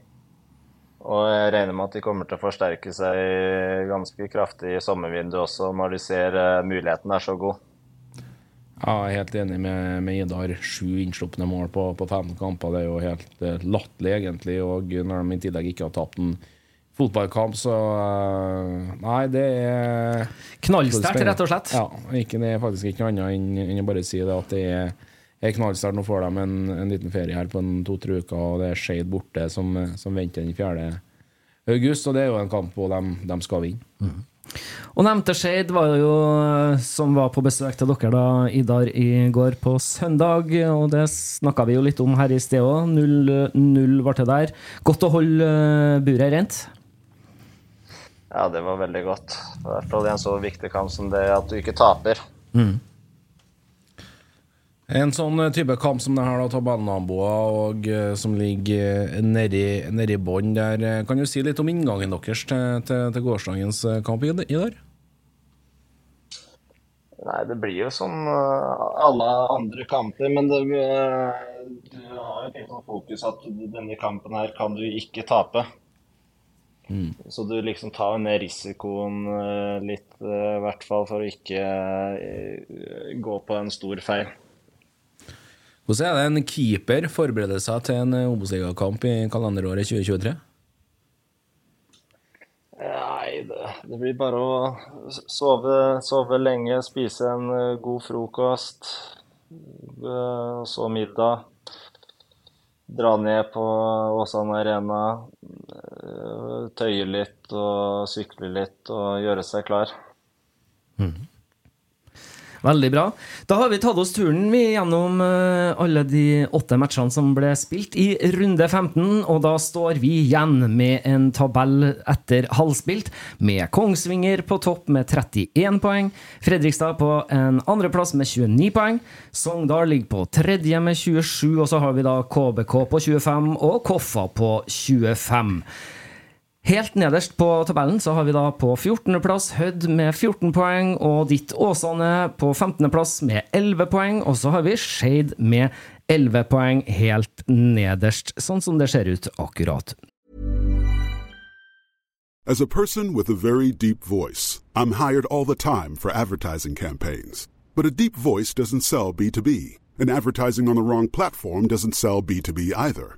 Og jeg regner med at de kommer til å forsterke seg ganske kraftig i sommervinduet også, når de ser eh, muligheten er så god. Ja, jeg er helt enig med, med Idar. Sju innslupne mål på, på fem kamper. Det er jo helt eh, latterlig, egentlig. Og når de i tillegg ikke har tapt en fotballkamp, så eh, Nei, det er Knallsterkt, rett og slett. Ja. Ikke, det er faktisk ikke noe annet enn, enn å bare si det at det er, er knallsterkt. Nå får de en, en liten ferie her på to-tre uker, og det er Skeid borte som, som venter den 4. august. Og det er jo en kamp hvor de, de skal vinne. Og nevnte Skeid var jo eh, som var på besøk til dere da, Idar, i går på søndag. Og det snakka vi jo litt om her i sted òg. 0-0 ble det der. Godt å holde eh, buret rent. Ja, det var veldig godt. I hvert fall i en så viktig kamp som det at du ikke taper. En sånn eh, type kamp som det her, da, tabellnaboer og eh, som ligger eh, nedi, nedi bånn der. Kan du si litt om inngangen deres til, til, til gårsdagens kamp i, i dag? Nei, det blir jo som alle andre kamper, men det, du har jo litt sånn fokus at denne kampen her kan du ikke tape. Så du liksom tar ned risikoen litt, i hvert fall, for å ikke gå på en stor feil. Hvordan er det en keeper forbereder seg til en eh, Obos-ligakamp i kalenderåret 2023? Nei, det, det blir bare å sove, sove lenge, spise en eh, god frokost, eh, og så middag. Dra ned på Åsane Arena, tøye litt og sykle litt og gjøre seg klar. Veldig bra. Da har vi tatt oss turen vi gjennom eh, alle de åtte matchene som ble spilt i runde 15, og da står vi igjen med en tabell etter halvspilt, med Kongsvinger på topp med 31 poeng, Fredrikstad på en andreplass med 29 poeng, Sogndal ligger på tredje med 27, og så har vi da KBK på 25 og Koffa på 25. Helt nederst på tabellen så har vi da på 14.-plass Hødd med 14 poeng, og ditt Åsane på 15.-plass med 11 poeng. Og så har vi Skeid med 11 poeng helt nederst, sånn som det ser ut akkurat As a person with a very deep voice, I'm hired all the time for advertising campaigns. But a deep voice doesn't sell B2B, and advertising on the wrong platform doesn't sell B2B either.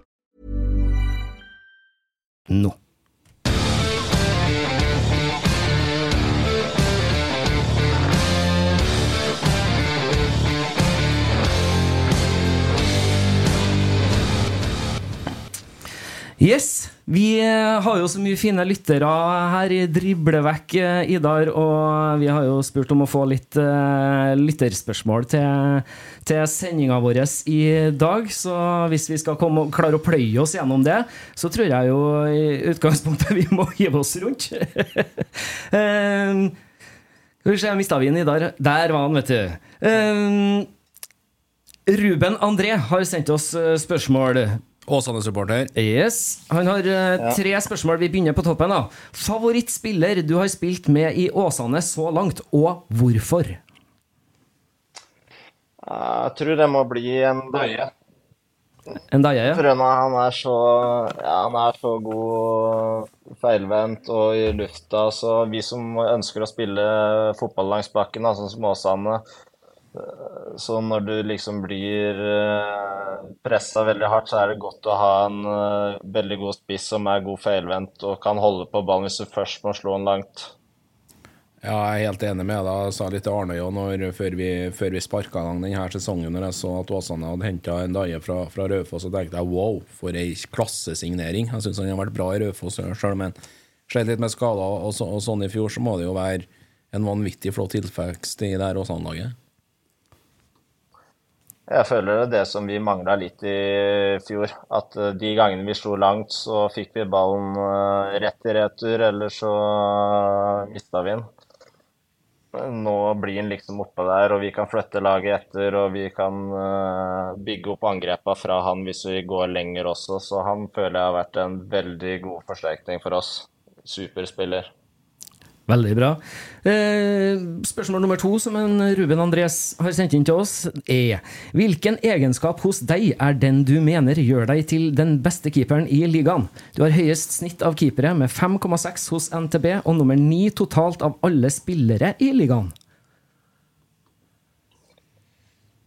nå. Yes, vi eh, har jo så mye fine lyttere her i Driblevekk, eh, Idar. Og vi har jo spurt om å få litt uh, lytterspørsmål til, til sendinga vår i dag. Så hvis vi skal komme, klare å pløye oss gjennom det, så tror jeg jo i utgangspunktet *laughs* vi må hive oss rundt. um, *laughs* skal vi se, mista vi Idar? Der var han, vet du. Um, Ruben André har sendt oss spørsmål. Åsane-supporter. Yes. Han har eh, tre spørsmål. Vi begynner på toppen. da Favorittspiller du har spilt med i Åsane så langt, og hvorfor? Jeg tror det må bli en Døye. En døye, ja? For han er- han er så ja, han er så god feilvendt og i lufta. Så vi som ønsker å spille fotball langs bakken, da, sånn som Åsane Så når du liksom blir pressa veldig hardt, så er det godt å ha en eh, veldig god spiss som er god feilvendt og kan holde på ballen hvis du først må slå den langt. Ja, jeg er helt enig med deg. Jeg sa litt til Arne jo før vi, før vi sparka i gang denne sesongen, når jeg så at Åsane hadde henta en Daje fra, fra Raufoss, og tenkte jeg wow, for ei klassesignering. Jeg syns han har vært bra i Raufoss sjøl, men slet litt med skader og, så, og sånn i fjor, så må det jo være en vanvittig flott tilfekst i det her Åsane-laget. Jeg føler det er det som vi mangla litt i fjor. At eh, de gangene vi slo langt, så fikk vi ballen eh, rett i retur, eller så mista vi den. Nå blir den liksom oppå der, og vi kan flytte laget etter, og vi kan eh, bygge opp angrepa fra han hvis vi går lenger også. Så han føler jeg har vært en veldig god forsterkning for oss. Superspiller. Veldig bra. Eh, spørsmål nummer to, som en Ruben Andres har sendt inn til oss, er Hvilken egenskap hos deg er den du mener gjør deg til den beste keeperen i ligaen? Du har høyest snitt av keepere med 5,6 hos NTB og nummer 9 totalt av alle spillere i ligaen.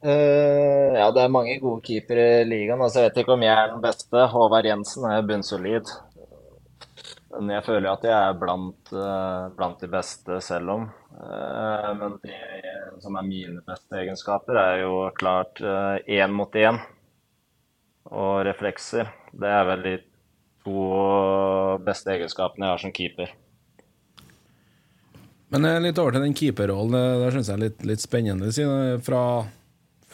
Uh, ja, det er mange gode keepere i ligaen. Altså, jeg vet ikke om jeg er den beste. Håvard Jensen er bunnsolid. Men jeg føler at jeg er blant, eh, blant de beste selv om. Eh, men det som er mine beste egenskaper, er jo klart én mot én og reflekser. Det er vel de to beste egenskapene jeg har som keeper. Men eh, litt over til den keeperrollen. Det, syns jeg er litt, litt spennende. Fra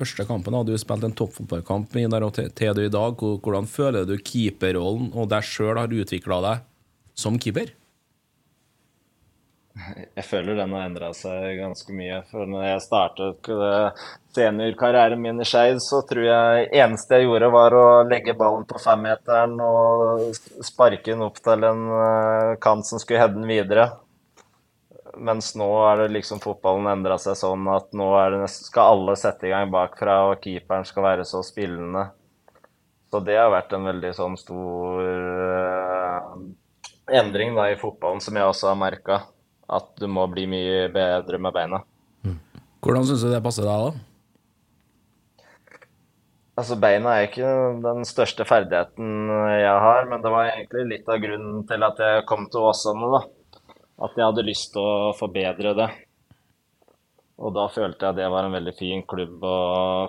første kampen hadde du spilt en toppfotballkamp til du i dag. Hvordan føler du keeperrollen og deg sjøl har utvikla deg som keeper? Jeg føler den har endra seg ganske mye. For når jeg startet eh, seniorkarrieren min i Skeid, så tror jeg eneste jeg gjorde, var å legge ballen på femmeteren og sparke den opp til en eh, kant som skulle heade den videre. Mens nå er det liksom fotballen endra seg sånn at nå det skal alle sette i gang bakfra, og keeperen skal være så spillende. Så det har vært en veldig sånn stor eh, endring da i fotballen, som jeg også har merka. At du må bli mye bedre med beina. Hvordan syns du det passer deg, da? Altså, beina er ikke den største ferdigheten jeg har, men det var egentlig litt av grunnen til at jeg kom til Åsane, da. At jeg hadde lyst til å forbedre det. Og da følte jeg det var en veldig fin klubb å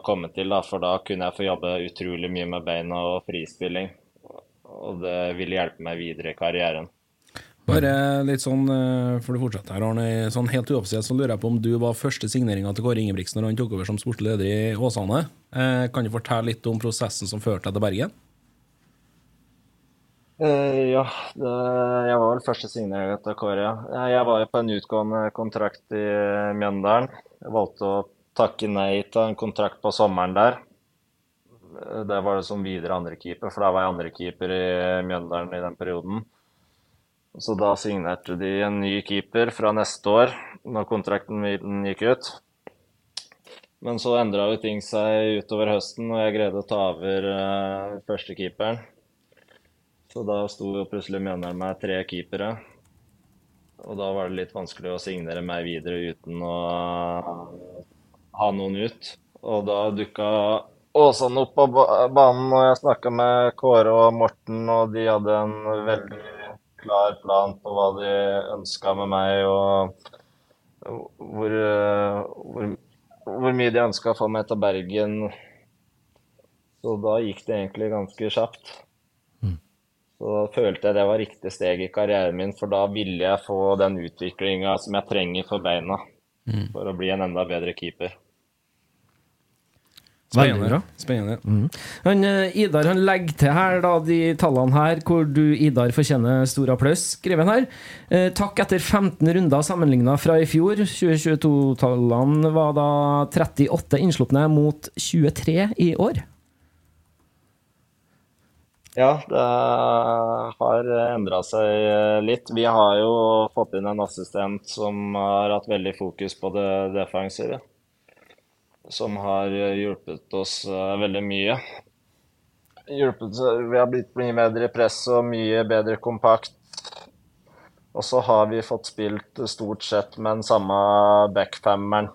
komme til, da, for da kunne jeg få jobbe utrolig mye med beina og frispilling. Og det ville hjelpe meg videre i karrieren. Bare litt sånn, eh, for du fortsetter her, Arne. Sånn helt uoffisielt så lurer jeg på om du var første signeringa til Kåre Ingebrigtsen når han tok over som sportslig leder i Åsane. Eh, kan du fortelle litt om prosessen som førte deg til Bergen? Eh, ja, det, jeg var vel første signering til Kåre. ja. Jeg var på en utgående kontrakt i Mjøndalen. Jeg valgte å takke nei til en kontrakt på sommeren der. Eh, Det var det som videre andrekeeper, for da var jeg andrekeeper i Mjøndalen i den perioden. Så da signerte de en ny keeper fra neste år, når kontrakten min gikk ut. Men så endra jo ting seg utover høsten, og jeg greide å ta over uh, førstekeeperen. Så da sto jo plutselig Mjøndalen med tre keepere. Og da var det litt vanskelig å signere meg videre uten å ha noen ut. Og da dukka Åsane opp på banen, og jeg snakka med Kåre og Morten, og de hadde en veldig klar plan på hva de ønska med meg, og hvor, hvor, hvor mye de ønska å få meg til Bergen. Så da gikk det egentlig ganske kjapt. Så da følte jeg det var riktig steg i karrieren min, for da ville jeg få den utviklinga som jeg trenger for beina for å bli en enda bedre keeper. Bra. Spennende. Mm. Han, eh, Idar han legger til her da, de tallene her, hvor du, Idar, fortjener stor applaus, skriver han her. Eh, takk etter 15 runder sammenligna fra i fjor. 2022-tallene var da 38 innslupne mot 23 i år. Ja, det har endra seg litt. Vi har jo fått inn en assistent som har hatt veldig fokus på det defensive. Som har hjulpet oss eh, veldig mye. Hjulpet, vi har blitt mye bedre i press og mye bedre kompakt. Og så har vi fått spilt stort sett med den samme backfammeren.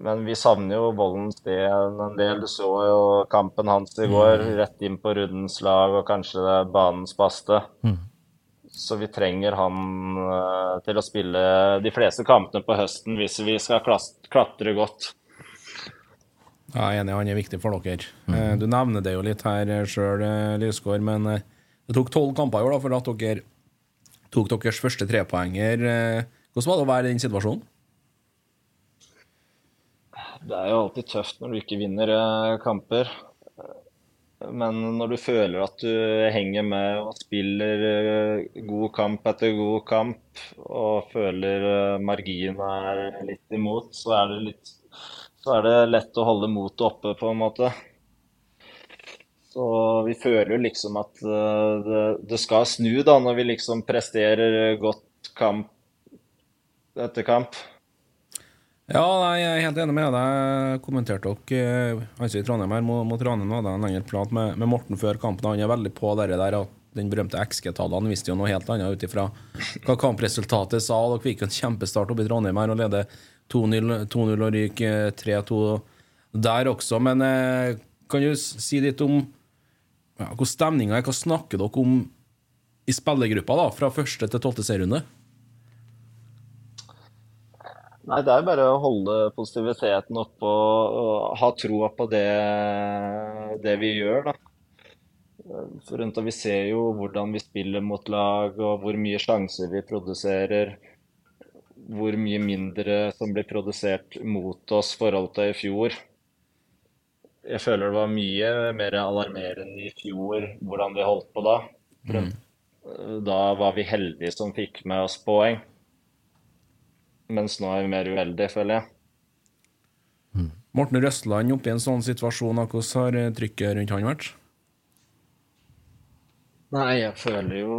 Men vi savner jo Voldens ben en del. Du så jo kampen hans i går, rett inn på rundens lag og kanskje det er banens beste. Så vi trenger han eh, til å spille de fleste kampene på høsten hvis vi skal klatre godt. Ja, jeg er enig, han er viktig for dere. Mm. Du nevner det jo litt her sjøl, Lysgård, men eh, det tok tolv kamper i år da, for at dere tok deres første trepoenger. Eh, Hvordan var det å være i den situasjonen? Det er jo alltid tøft når du ikke vinner eh, kamper. Men når du føler at du henger med og spiller eh, god kamp etter god kamp, og føler eh, marginen er litt imot, så er det litt så er det lett å holde motet oppe, på en måte. Så vi føler jo liksom at eh, det, det skal snu, da, når vi liksom presterer godt kamp etter kamp. Ja, jeg er helt enig med deg. Jeg kommenterte dere eh, altså i Trondheim her mot, mot Ranheim. hadde jeg en lengre prat med, med Morten før kampen. Han er veldig på det der at den berømte XG-tallene visste jo noe helt annet ut ifra hva kampresultatet sa. Dere fikk en kjempestart oppe i Trondheim her og leder 2-0 2-0 og ryker 3-2 der også. Men eh, kan du si litt om ja, hvordan stemninga er? Hva snakker dere om i spillergruppa da, fra første til tolvte serierunde? Nei, det er bare å holde positiviteten oppe og ha troa på det, det vi gjør, da. For rundt og Vi ser jo hvordan vi spiller mot lag, og hvor mye sjanser vi produserer. Hvor mye mindre som blir produsert mot oss forhold til i fjor. Jeg føler det var mye mer alarmerende i fjor hvordan vi holdt på da. Mm. Da var vi heldige som fikk med oss poeng. Mens nå er vi mer uheldige, føler jeg. Morten Røstland oppe i en sånn situasjon, da, hvordan har eh, trykket rundt han vært? Nei, jeg føler jo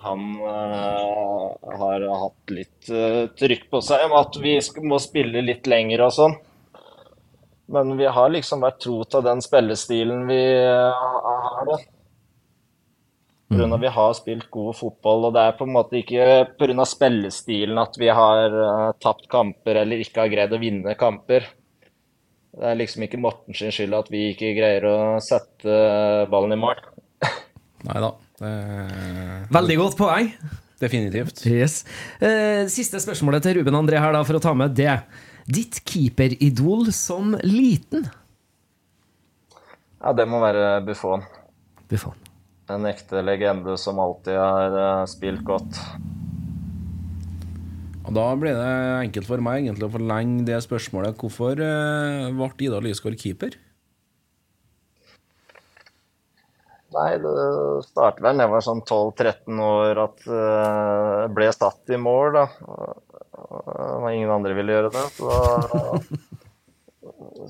han uh, har hatt litt uh, trykk på seg om at vi må spille litt lenger og sånn. Men vi har liksom vært tro til den spillestilen vi uh, har, da. Av vi har spilt god fotball, og det er på en måte ikke pga. spillestilen at vi har uh, tapt kamper eller ikke har greid å vinne kamper. Det er liksom ikke Morten sin skyld at vi ikke greier å sette ballen i mål. Nei da. Veldig godt poeng. Definitivt. Yes. Eh, siste spørsmålet til Ruben André her, da, for å ta med det. Ditt keeperidol som liten? Ja, det må være Buffon. Buffon. En ekte legende som alltid har eh, spilt godt. Og Da blir det enkelt for meg egentlig å forlenge det spørsmålet. Hvorfor eh, ble Ida Lysgård keeper? Nei, det startet vel da jeg var sånn 12-13 år at jeg ble satt i mål, da. Og ingen andre ville gjøre det. Så,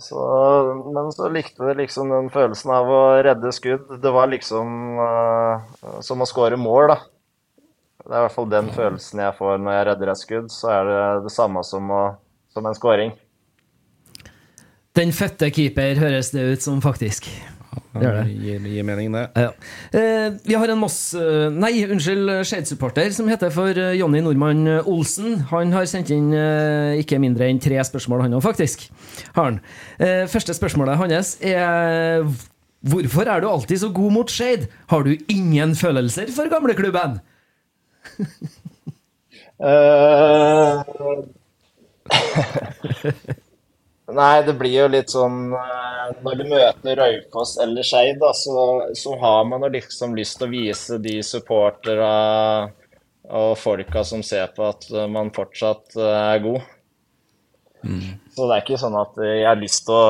så, men så likte jeg liksom den følelsen av å redde skudd. Det var liksom uh, som å skåre mål, da. Det er i hvert fall den følelsen jeg får når jeg redder et skudd. Så er det det samme som, å, som en skåring. Den fødte keeper høres det ut som, faktisk. Gjør det. Gir, gir mening, det. Ja. Eh, vi har en Moss Nei, unnskyld, Skeid-supporter som heter for eh, Jonny Nordmann Olsen. Han har sendt inn eh, ikke mindre enn tre spørsmål, han òg, faktisk. Har han. Eh, første spørsmålet hans er Hvorfor er du alltid så god mot Skeid? Har du ingen følelser for gamleklubben? *laughs* Eh, *laughs* *laughs* Nei, det blir jo litt sånn eh, Når du møter Raufoss eller Skeid, så, så har man jo liksom lyst til å vise de supporterne og folka som ser på, at eh, man fortsatt eh, er god. Så det er ikke sånn at jeg har lyst til å,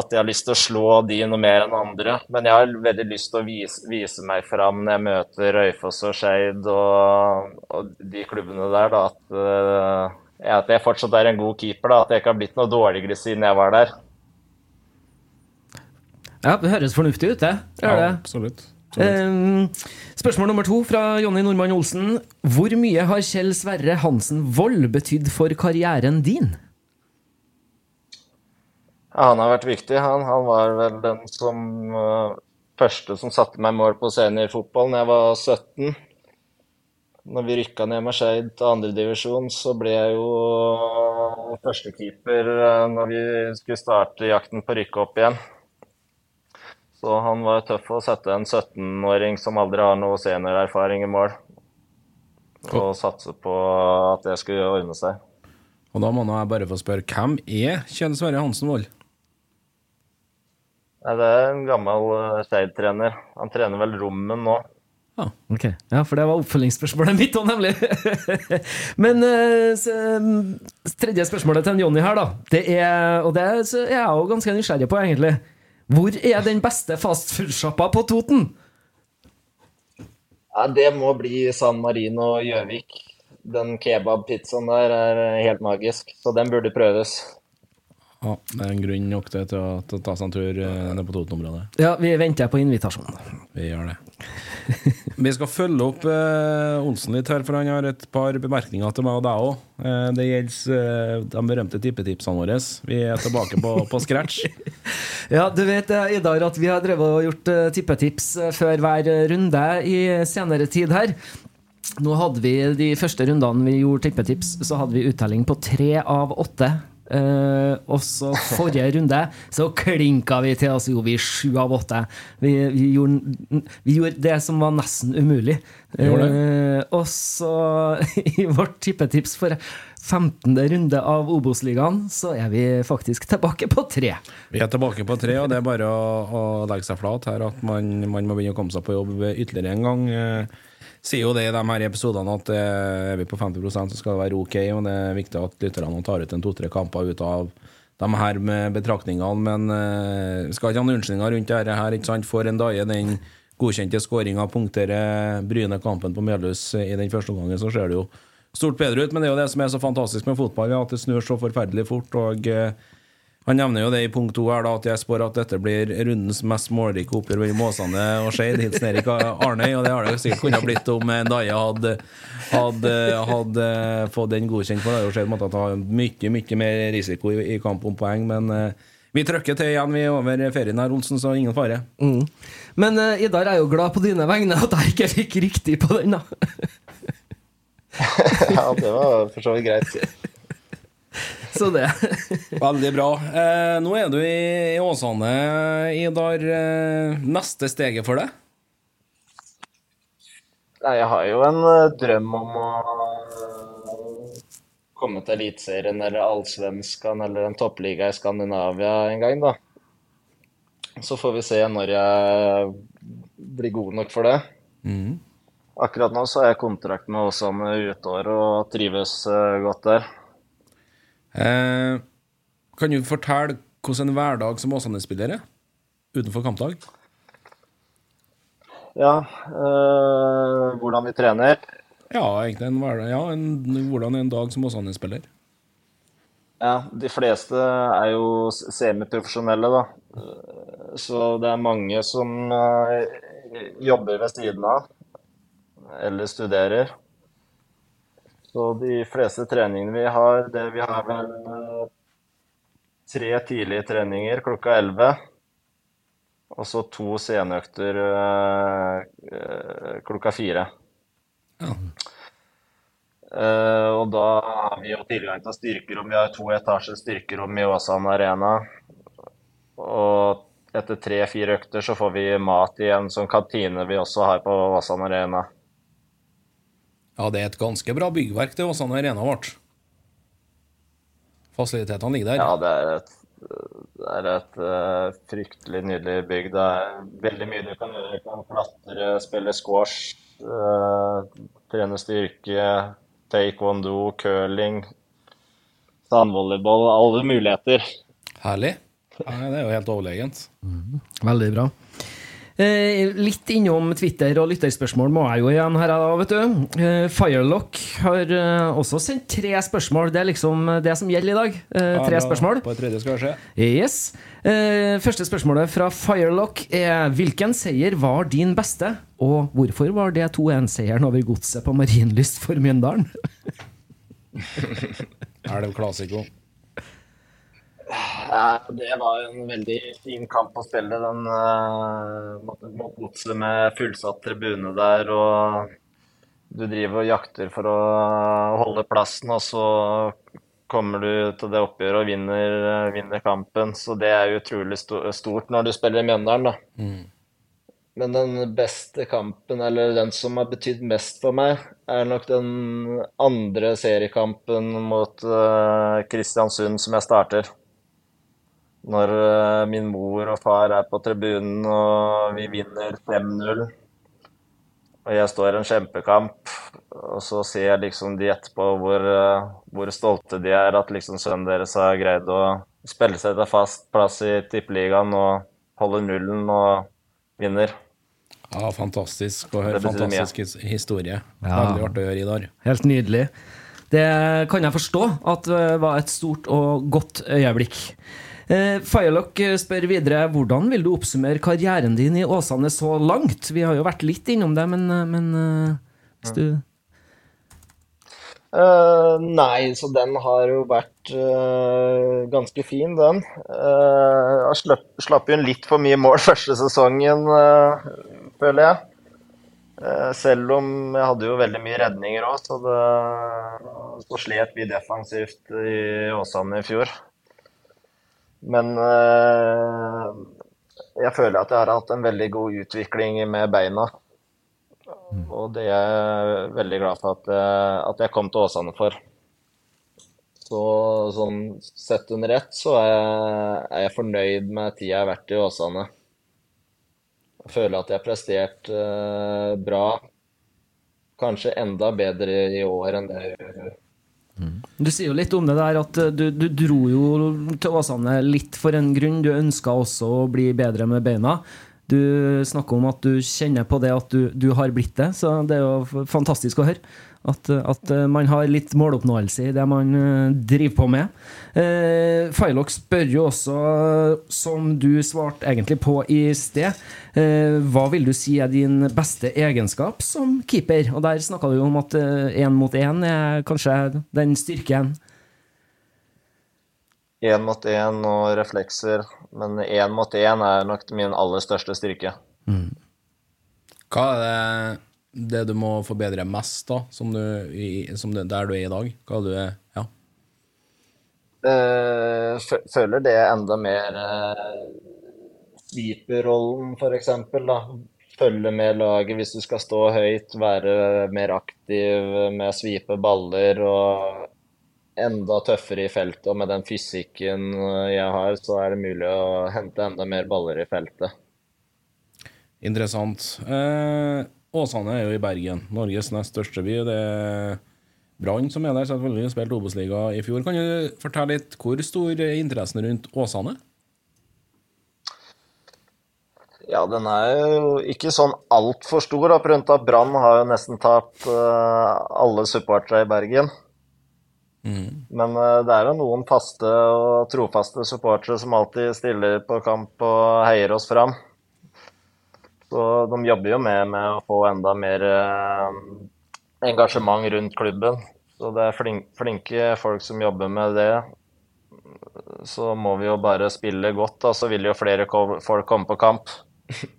at jeg har lyst til å slå de noe mer enn andre. Men jeg har veldig lyst til å vise, vise meg fram når jeg møter Raufoss og Skeid og, og de klubbene der, da, at, eh, at jeg fortsatt er en god keeper. da, At jeg ikke har blitt noe dårligere siden jeg var der. Ja, Det høres fornuftig ut, det. Ja, det. absolutt. Eh, spørsmål nummer to fra Jonny Nordmann Olsen. Hvor mye har Kjell Sverre Hansen Vold betydd for karrieren din? Ja, han har vært viktig. Han, han var vel den som uh, første som satte meg mål på seniorfotball da jeg var 17. Når vi rykka ned Marseille til andredivisjon, så ble jeg jo uh, førstekeeper uh, når vi skulle starte jakten på å rykke opp igjen. Så han var tøff å sette en 17-åring som aldri har noe seniorerfaring i mål, og satse på at det skulle ordne seg. Og da må jeg bare få spørre, hvem er Kjell Sverre Hansen Wold? Det er en gammel uh, Skeid-trener. Han trener vel Rommen nå. Ok, Ja, for det var oppfølgingsspørsmålet mitt òg, nemlig. *laughs* Men eh, så, mm, tredje spørsmålet til en Jonny her, da. Det er, og det er så er jeg jo ganske nysgjerrig på, egentlig. Hvor er den beste fastfoodsjappa på Toten? Ja, det må bli San Marino og Gjøvik. Den kebabpizzaen der er helt magisk, så den burde prøves. Ja, det er en grunn nok til, til, å- til å ta seg en tur eh, ned på Toten-området. Ja, vi venter på invitasjonen. Vi gjør det. *laughs* Vi skal følge opp eh, Olsen litt her, for han har et par bemerkninger til meg og deg òg. Eh, det gjelder eh, de berømte tippetipsene våre. Vi er tilbake på, på scratch. *laughs* Ja, du vet eh, Idar, at vi har drevet og gjort eh, tippetips eh, før hver runde i senere tid her. Nå hadde vi de første rundene vi gjorde tippetips, så hadde vi uttelling på tre av åtte Eh, og så forrige runde så klinka vi til oss, gjorde vi sju av åtte. Vi, vi, gjorde, vi gjorde det som var nesten umulig. Eh, og så, *laughs* i vårt tippetips for 15. runde av Obos-ligaen, så er vi faktisk tilbake på tre. Vi er tilbake på tre, og det er bare å, å legge seg flat her at man, man må begynne å komme seg på jobb ytterligere en gang. Eh, sier jo det i de her episodene at eh, er vi på 50% så skal det være ok, og det er viktig at lytterne tar ut en to-tre kamper ut av de her med betraktningene, men vi skal ikke ha noen unnskyldninger rundt dette her, ikke sant? For en dag er den godkjente skåringa punkterer Bryne kampen på Melhus i den første omgangen, så ser det jo stort bedre ut. Men det er jo det som er så fantastisk med fotball, at det snur så forferdelig fort. og eh, han nevner jo det i punkt to her da, at jeg spår at dette blir rundens mest målrike oppgjør mellom Åsane og Skeid. Hilsen Erik Arnøy, og det har det jo sikkert kunnet blitt om Daje hadde, hadde, hadde fått den godkjent. For det har jo skjedd måtte ta mye mye mer risiko i, i kamp om poeng. Men eh, vi trykker til igjen vi er over ferien her, Olsen, så ingen fare. Mm. Men uh, Idar er jo glad på dine vegne at jeg ikke fikk riktig på den, da. *laughs* Ja, det var for så vidt greit. *laughs* Så det. *laughs* Veldig bra. Eh, nå er du i, i Åsane, Idar. Eh, neste steget for deg? Nei, jeg har jo en eh, drøm om å eh, komme til Eliteserien eller Allsvenskan eller en toppliga i Skandinavia en gang, da. Så får vi se når jeg blir god nok for det. Mm. Akkurat nå så har jeg kontrakt med Åsane ut året og trives godt der. Eh, kan du fortelle hvordan en hverdag som Åsane-spiller er? Utenfor kampdag? Ja, øh, hvordan vi trener. Ja, egentlig en hverdag. Ja, en, hvordan en dag som Åsane-spiller? Ja, de fleste er jo semiprofesjonelle, da. Eh, Så det er mange som øh, jobber ved siden av, eller studerer. Så de fleste treningene vi har, det vi har vel eh, tre tidlige treninger klokka 11. Og så to senøkter eh, eh, klokka fire. Eh, og da har vi jo tilgang til styrkerom. Vi har to etasjer styrkerom i Åsane Arena. Og etter tre-fire økter så får vi mat i en sånn kantine vi også har på Åsane Arena. Ja, det er et ganske bra byggverk, det Åsane Arena ble. Fasilitetene ligger der. Ja, det er et, det er et uh, fryktelig nydelig bygg. Det er veldig mye du kan gjøre. Du kan klatre, spille squash, uh, trene styrke, taekwondo, curling, sandvolleyball. Alle muligheter. Herlig. Ja, det er jo helt overlegent. Veldig bra. Eh, litt innom Twitter og lytterspørsmål må jeg jo igjen her, da, vet du. Eh, Firelock har eh, også sendt tre spørsmål. Det er liksom det som gjelder i dag. Ja, tre spørsmål. På tredje skal skje. Yes. Første spørsmålet fra Firelock er Hvilken seier var din beste, og hvorfor var det 2-1-seieren over godset på Marienlyst for Mjøndalen? *laughs* Er det jo klassiko? Ja, det var en veldig fin kamp å spille. Den mot mot godset med fullsatt tribune der. Og du driver og jakter for å holde plassen, og så kommer du til det oppgjøret og vinner, eh, vinner kampen. Så det er utrolig stort når du spiller i Mjøndalen, da. Men den beste kampen, eller den som har betydd mest for meg, er nok den andre seriekampen mot eh, Kristiansund som jeg starter. Når eh, min mor og far er på tribunen og vi vinner 5-0. Og jeg står i en kjempekamp, og så ser jeg liksom de etterpå hvor, eh, hvor stolte de er at liksom sønnen deres har greid å spille seg til fast plass i Tippeligaen og holde nullen og vinner. Ja, fantastisk å høre. Mye. Fantastisk his- historie. Ja. Veldig artig å høre, Idar. Helt nydelig. Det kan jeg forstå at det var et stort og godt øyeblikk. Eh, Firelock spør videre hvordan vil du oppsummere karrieren din i Åsane så langt? Vi har jo vært litt innom det, men, men eh, hvis du Uh, nei, så den har jo vært uh, ganske fin, den. Uh, jeg slapp, slapp inn litt for mye mål *laughs* første sesongen, eh, føler jeg. Eh, Selv om jeg hadde jo veldig mye redninger òg, så, det- så slet vi defensivt i Åsane i fjor. Men eh, jeg føler at jeg har hatt en veldig god utvikling med beina. Og det er jeg veldig glad for at, jeg- at jeg kom til Åsane for. Så sånn sett under ett så er jeg, er jeg fornøyd med tida jeg har vært i Åsane. Jeg føler at jeg har prestert eh, bra. Kanskje enda bedre i år enn det jeg gjør. Du sier jo litt om det der at eh, du, du dro jo til Åsane litt for en grunn. Du ønska også å bli bedre med beina. Du snakker om at du kjenner på det at du, du har blitt det, så det er jo fantastisk å høre. At, at eh, man har litt måloppnåelse i det man eh, driver på med. Eh, Failok spør jo også, som du svarte egentlig på i sted, eh, hva vil du si er din beste egenskap som keeper? Og der snakka du om at én mot én er kanskje den styrken. Én mot én og reflekser, men én mot én er nok min aller største styrke. Hva er det, det du må forbedre mest, da, som du, som du, der du er i dag? Hva er du Ja. Uh, fø- føler det er enda mer uh, sweeper-rollen, for eksempel, da. Følge med laget hvis du skal stå høyt, være mer aktiv med å svipe baller og enda tøffere i feltet. Og med den fysikken jeg har, så er det mulig å hente enda mer baller i feltet. Interessant. Eh, Åsane er jo i Bergen, Norges nest største by. Det er Brann som er der, selvfølgelig. Spilte Obos-liga i fjor. Kan du fortelle litt hvor stor er interessen rundt Åsane? Ja, den er jo ikke sånn altfor stor, da, på at Brann har jo nesten tatt uh, alle supportere i Bergen. Men eh, det er jo noen faste og trofaste supportere som alltid stiller på kamp og heier oss fram. Så de jobber jo med, med å få enda mer eh, engasjement rundt klubben. Så det er flink, flinke folk som jobber med det. Så må vi jo bare spille godt, da, så vil jo flere folk komme på kamp. *laughs*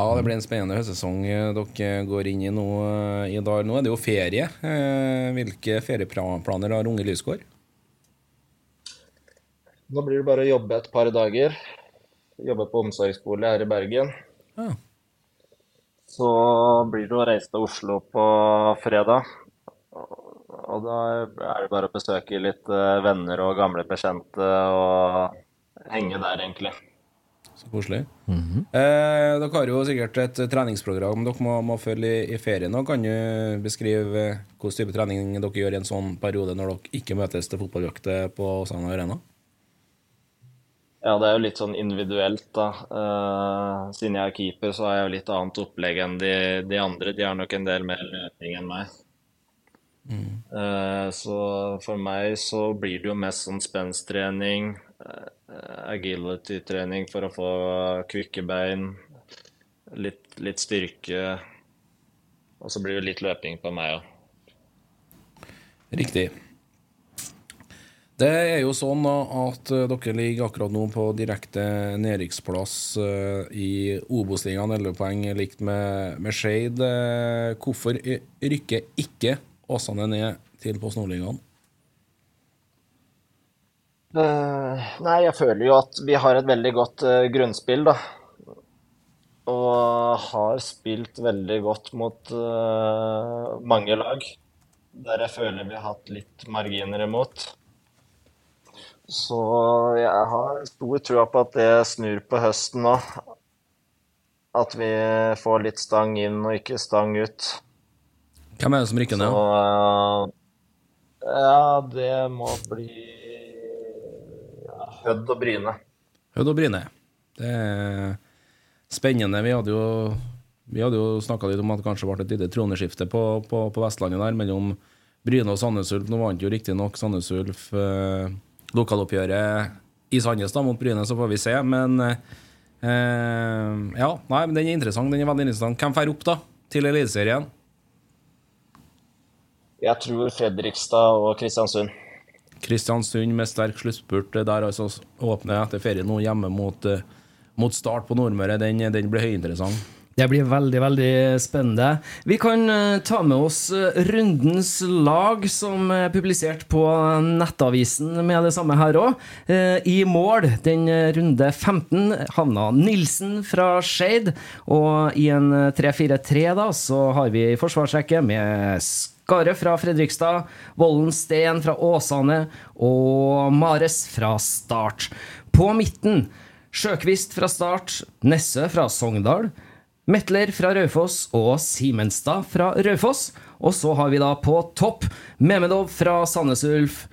Ja, det blir en spennende høstsesong eh, dere går inn i nå, eh, i dag. Nå er det jo ferie. Eh, Hvilke ferieplaner har Unge Lysgård? Nå blir det bare å jobbe et par dager. Jobbe på omsorgsbolig her i Bergen. Ja. Så blir det å reise til Oslo på fredag. Og da er det bare å besøke litt venner og gamle bekjente og henge der, egentlig. Så koselig. eh, dere har jo sikkert et treningsprogram dere må, må følge i, i ferien. Og kan du beskrive eh, hvilken type trening dere gjør i en sånn periode når dere ikke møtes til fotballjakt på Åsane Arena? Ja, det er jo litt sånn individuelt, da. Eh, siden jeg er keeper, så har jeg jo litt annet opplegg enn de, de andre. De har nok en del mer løping enn meg. Eh, så for meg så blir det jo mest sånn spensttrening, uh, agility-trening for å få kvikke bein, litt, litt styrke. Og så blir det litt løping på meg òg. Riktig. Det er jo sånn at eh, dere ligger akkurat nå på direkte nedrykksplass eh, i Obos-ligaen, 11 poeng likt med, med Skeid. Eh, Hvorfor rykker ikke Åsane ned til Post Nord-ligaen? Eh, nei, jeg føler jo at vi har et veldig godt uh, grunnspill, da. Og har spilt veldig godt mot uh, mange lag. Der jeg føler vi har hatt litt marginer imot. Så jeg har stor tro på at det snur på høsten nå. At vi får litt stang inn og ikke stang ut. Hvem er det som rykker ned? Så uh, ja, det må bli ja, Hødd og Bryne. Hødd og Bryne. Det er spennende. Vi hadde jo, vi hadde jo snakka litt om at det kanskje ble et lite troneskifte på, på, på Vestlandet der mellom Bryne og Sandnes Ulf. Nå vant jo riktignok Sandnes Ulf eh, lokaloppgjøret i Sandnes da, mot Bryne, så får vi se. Men eh, ja, nei, men den er interessant. Den er veldig interessant. Hvem drar opp da til Eliteserien? Jeg tror Fredrikstad og Kristiansund. Kristiansund med sterk sluttspurt der altså åpner etter ferie nå hjemme mot, eh, mot Start på Nordmøre. Den, den blir høyinteressant. Det blir veldig, veldig spennende. Vi kan eh, ta med oss eh, rundens lag, som er publisert på Nettavisen med det samme her òg. I mål, den eh, runde 15, havna Nilsen fra Skeid. Og i en eh, 3-4-3 da, så har vi forsvarsrekke med Skare fra Fredrikstad, Vollen Steen fra Åsane og Mares fra Start. På midten Sjøkvist fra Start, Nesse fra Sogndal. Metler fra Raufoss og Simenstad fra Raufoss. Og så har vi da på topp Memedov fra Sandnes Ulf,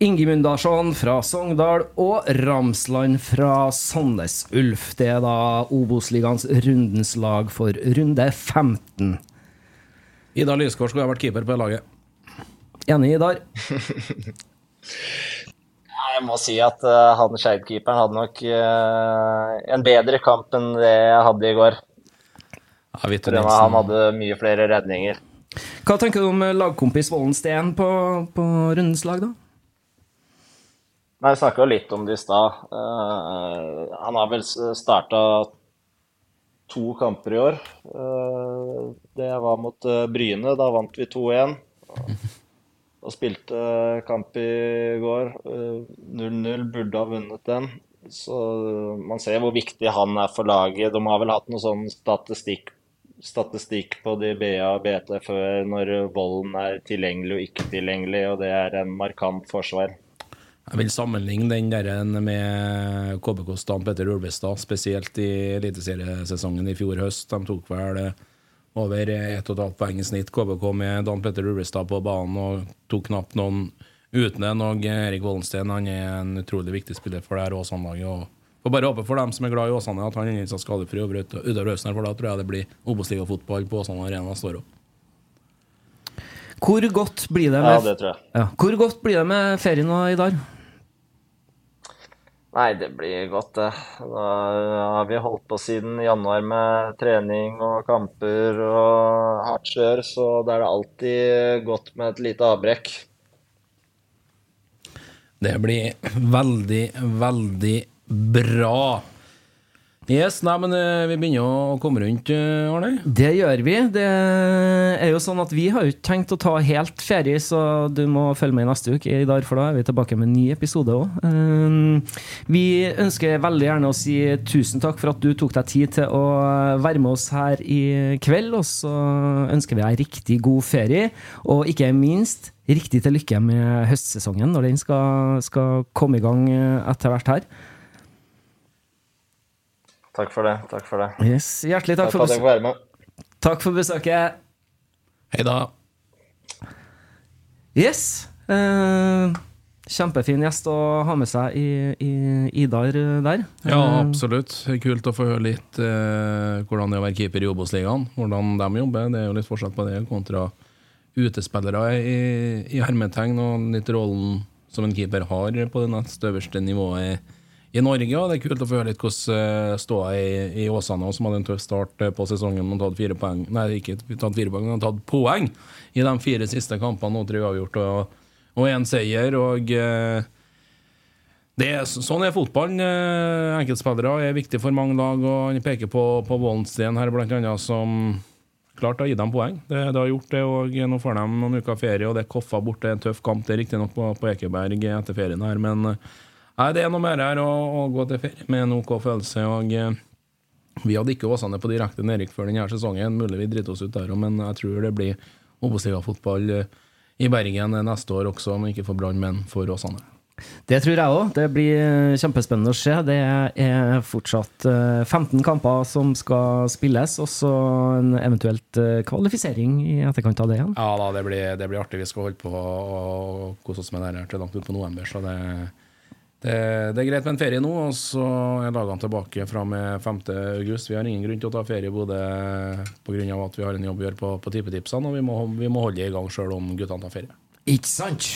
Ingimundarsson fra Sogndal og Ramsland fra Sandnes Ulf. Det er da Obos-ligaens rundens lag for runde 15. Idar Lysgård skulle ha vært keeper på laget. Enig, Idar? *laughs* Jeg må si at uh, han Skeid-keeperen hadde nok uh, en bedre kamp enn det jeg hadde i går. Ja, Victor For det var- Nilsen. han hadde mye flere redninger. Hva tenker du om lagkompis Vollen Steen på, på rundens lag, da? Nei, Vi snakka litt om det i stad. Uh, han har vel starta to kamper i år. Eh, det var mot eh, Bryne. Da vant vi 2-1. Og spilte kamp i går. Eh, 0-0. Burde ha vunnet den. Så man ser hvor viktig han er for laget. De har vel hatt noe sånn statistikk, statistikk på de BA og BT før når volden er tilgjengelig og ikke tilgjengelig, og det er en markant forsvar. Jeg vil sammenligne den der med KBKs Dan Petter Ulvestad, spesielt i eliteseriesesongen i fjor høst. De tok vel eh, over 1,5 poeng i snitt, KBK, med Dan Petter Ulvestad på banen, og tok knapt noen uten den. Og Erik Wollensten han er en utrolig viktig spiller for det her Åsane-laget. Får bare håpe for dem som er glad i Åsane, at han er skadefri over ut- utover høsten, for da tror jeg det blir Obos-ligafotball på Åsane Arena står år òg. Hvor godt blir det Ja, med, det tror jeg. Ja. Hvor godt blir det med ferien nå, dag? Nei, det blir godt, det. Da har vi holdt på siden januar med trening og kamper og hardt kjør, så da er det alltid godt med et lite avbrekk. Det blir veldig, veldig bra. Yes, nei, men eh, vi begynner å komme rundt, eh, Arne. Det gjør vi. Det er jo sånn at Vi har jo ikke tenkt å ta helt ferie, så du må følge med neste uke, i dag, for da er vi tilbake med en ny episode òg. Vi ønsker veldig gjerne å si tusen takk for at du tok deg tid til å være med oss her i kveld. Og så ønsker vi deg riktig god ferie, og ikke minst riktig til lykke med høstsesongen når den skal, skal komme i gang etter hvert her. Takk for det. Takk for det. Yes, hjertelig takk Takk for besøket. Takk for besøket. Hei da. Yes. Uh, kjempefin gjest å ha med seg i, i Idar der. Ja, Eh, absolutt. Kult å få høre litt uh, hvordan det er å være keeper i Obos-ligaen. Hvordan de jobber. Det er jo litt forskjell på det kontra utespillere i, i hermetegn, og litt rollen som en keeper har på det nest øverste nivået i, Norge. Og det er kult å få høre litt hvordan eh, ståa i, i Åsane, som hadde en tøff start eh, på sesongen. Man tatt fire poeng Nei, ikke tatt fire poeng, men tatt poeng i de fire siste kampene. Og tre uavgjort og, og én seier. og eh, er, sånn er fotballen. Enkeltspillere er viktig for mange lag, og han peker på, på Vollensten her, blant annet, som klart har gitt dem poeng. Det, det har gjort det, og nå får de noen uker ferie, og det er Koffa borte. En tøff kamp, det er riktignok på, på Ekeberg etter ferien her, men nei, det er noe mer her å, å gå til ferie med en OK følelse. og eh, vi hadde ikke Åsane på direkte nedrykk før denne sesongen. Mulig vi driter oss ut der òg, men jeg tror det blir Obos-ligafotball eh, i Bergen neste år også, om ikke for Brann, men for Åsane. Det tror jeg òg. Det blir kjempespennende å se. Det er fortsatt eh, 15 kamper som skal spilles, og så en eventuelt eh, kvalifisering i etterkant av det igjen. Ja da, det blir, det blir artig. Vi skal holde på og kose oss med det her til langt utpå november. Så det, det, det er greit med en ferie nå, og så er dagene tilbake fra med 5. august. Vi har ingen grunn til å ta ferie i Bodø pga. at vi har en jobb å gjøre på, på tippetipsene, og vi må, vi må holde i gang sjøl om guttene tar ferie. Ikke sant?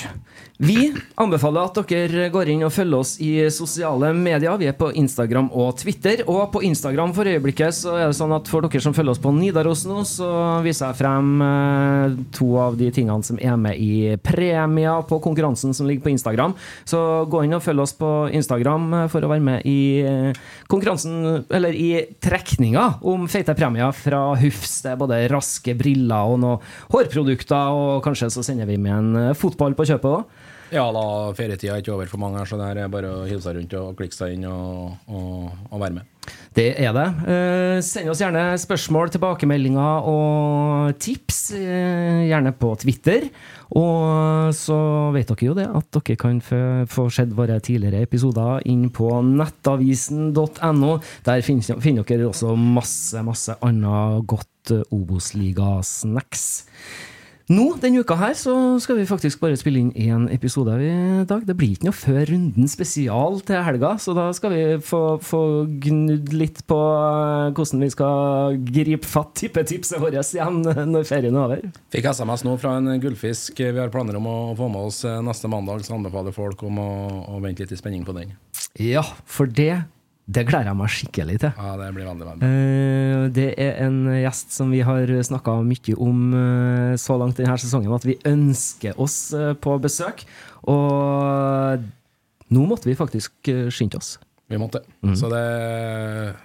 Vi anbefaler at dere går inn og følger oss i sosiale medier. Vi er på Instagram og Twitter. Og på Instagram for øyeblikket så er det sånn at for dere som følger oss på Nidaros nå, så viser jeg frem eh, to av de tingene som er med i premia på konkurransen som ligger på Instagram. Så gå inn og følg oss på Instagram eh, for å være med i eh, konkurransen, eller i trekninga om feite premier fra Hufs. Det er både raske briller og noen hårprodukter, og kanskje så sender vi med en fotball på kjøpet òg. Ja da, ferietida er ikke over for mange så det her er bare å hive seg rundt og klikke seg inn og, og, og være med. Det er det. Eh, send oss gjerne spørsmål, tilbakemeldinger og tips, eh, gjerne på Twitter. Og så vet dere jo det at dere kan få, sett våre tidligere episoder inn på nettavisen.no. Der finner, finner dere også masse, masse annet godt eh, Obos-liga-snacks. Nå, denne uka her, så skal vi faktisk bare spille inn én episode i dag. Det blir ikke noe før runden spesial til helga, så da skal vi få, få gnudd litt på eh, hvordan vi skal gripe fatt tippetipset vårt igjen når ferien er over. Fikk SMS nå fra en gullfisk vi har planer om å få med oss eh, neste mandag, så anbefaler folk om å, å vente litt i spenning på den. Ja, for det det gleder jeg meg skikkelig til. Ja, det blir veldig, veldig. Eh, Det er en gjest som vi har snakka mye om eh, så langt denne sesongen, at vi ønsker oss eh, på besøk. Og nå måtte vi faktisk skynde oss. Vi måtte. Mm. Så det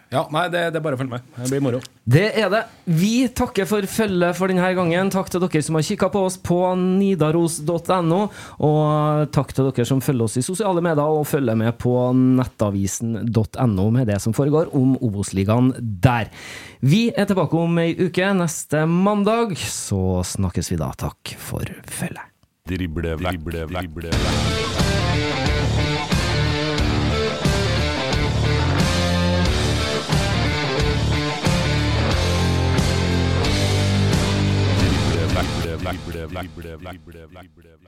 Ja, nei, det, det er bare å følge med. Det blir moro. Det er det. Vi takker for følget for denne gangen. Takk til dere som har kikka på oss på nidaros.no. Og takk til dere som følger oss i sosiale medier og følger med på nettavisen.no med det som foregår om Obos-ligaen der. Vi er tilbake om ei uke, neste mandag. Så snakkes vi da. Takk for følget. Drible vekk, drible vekk, drible vekk. Drible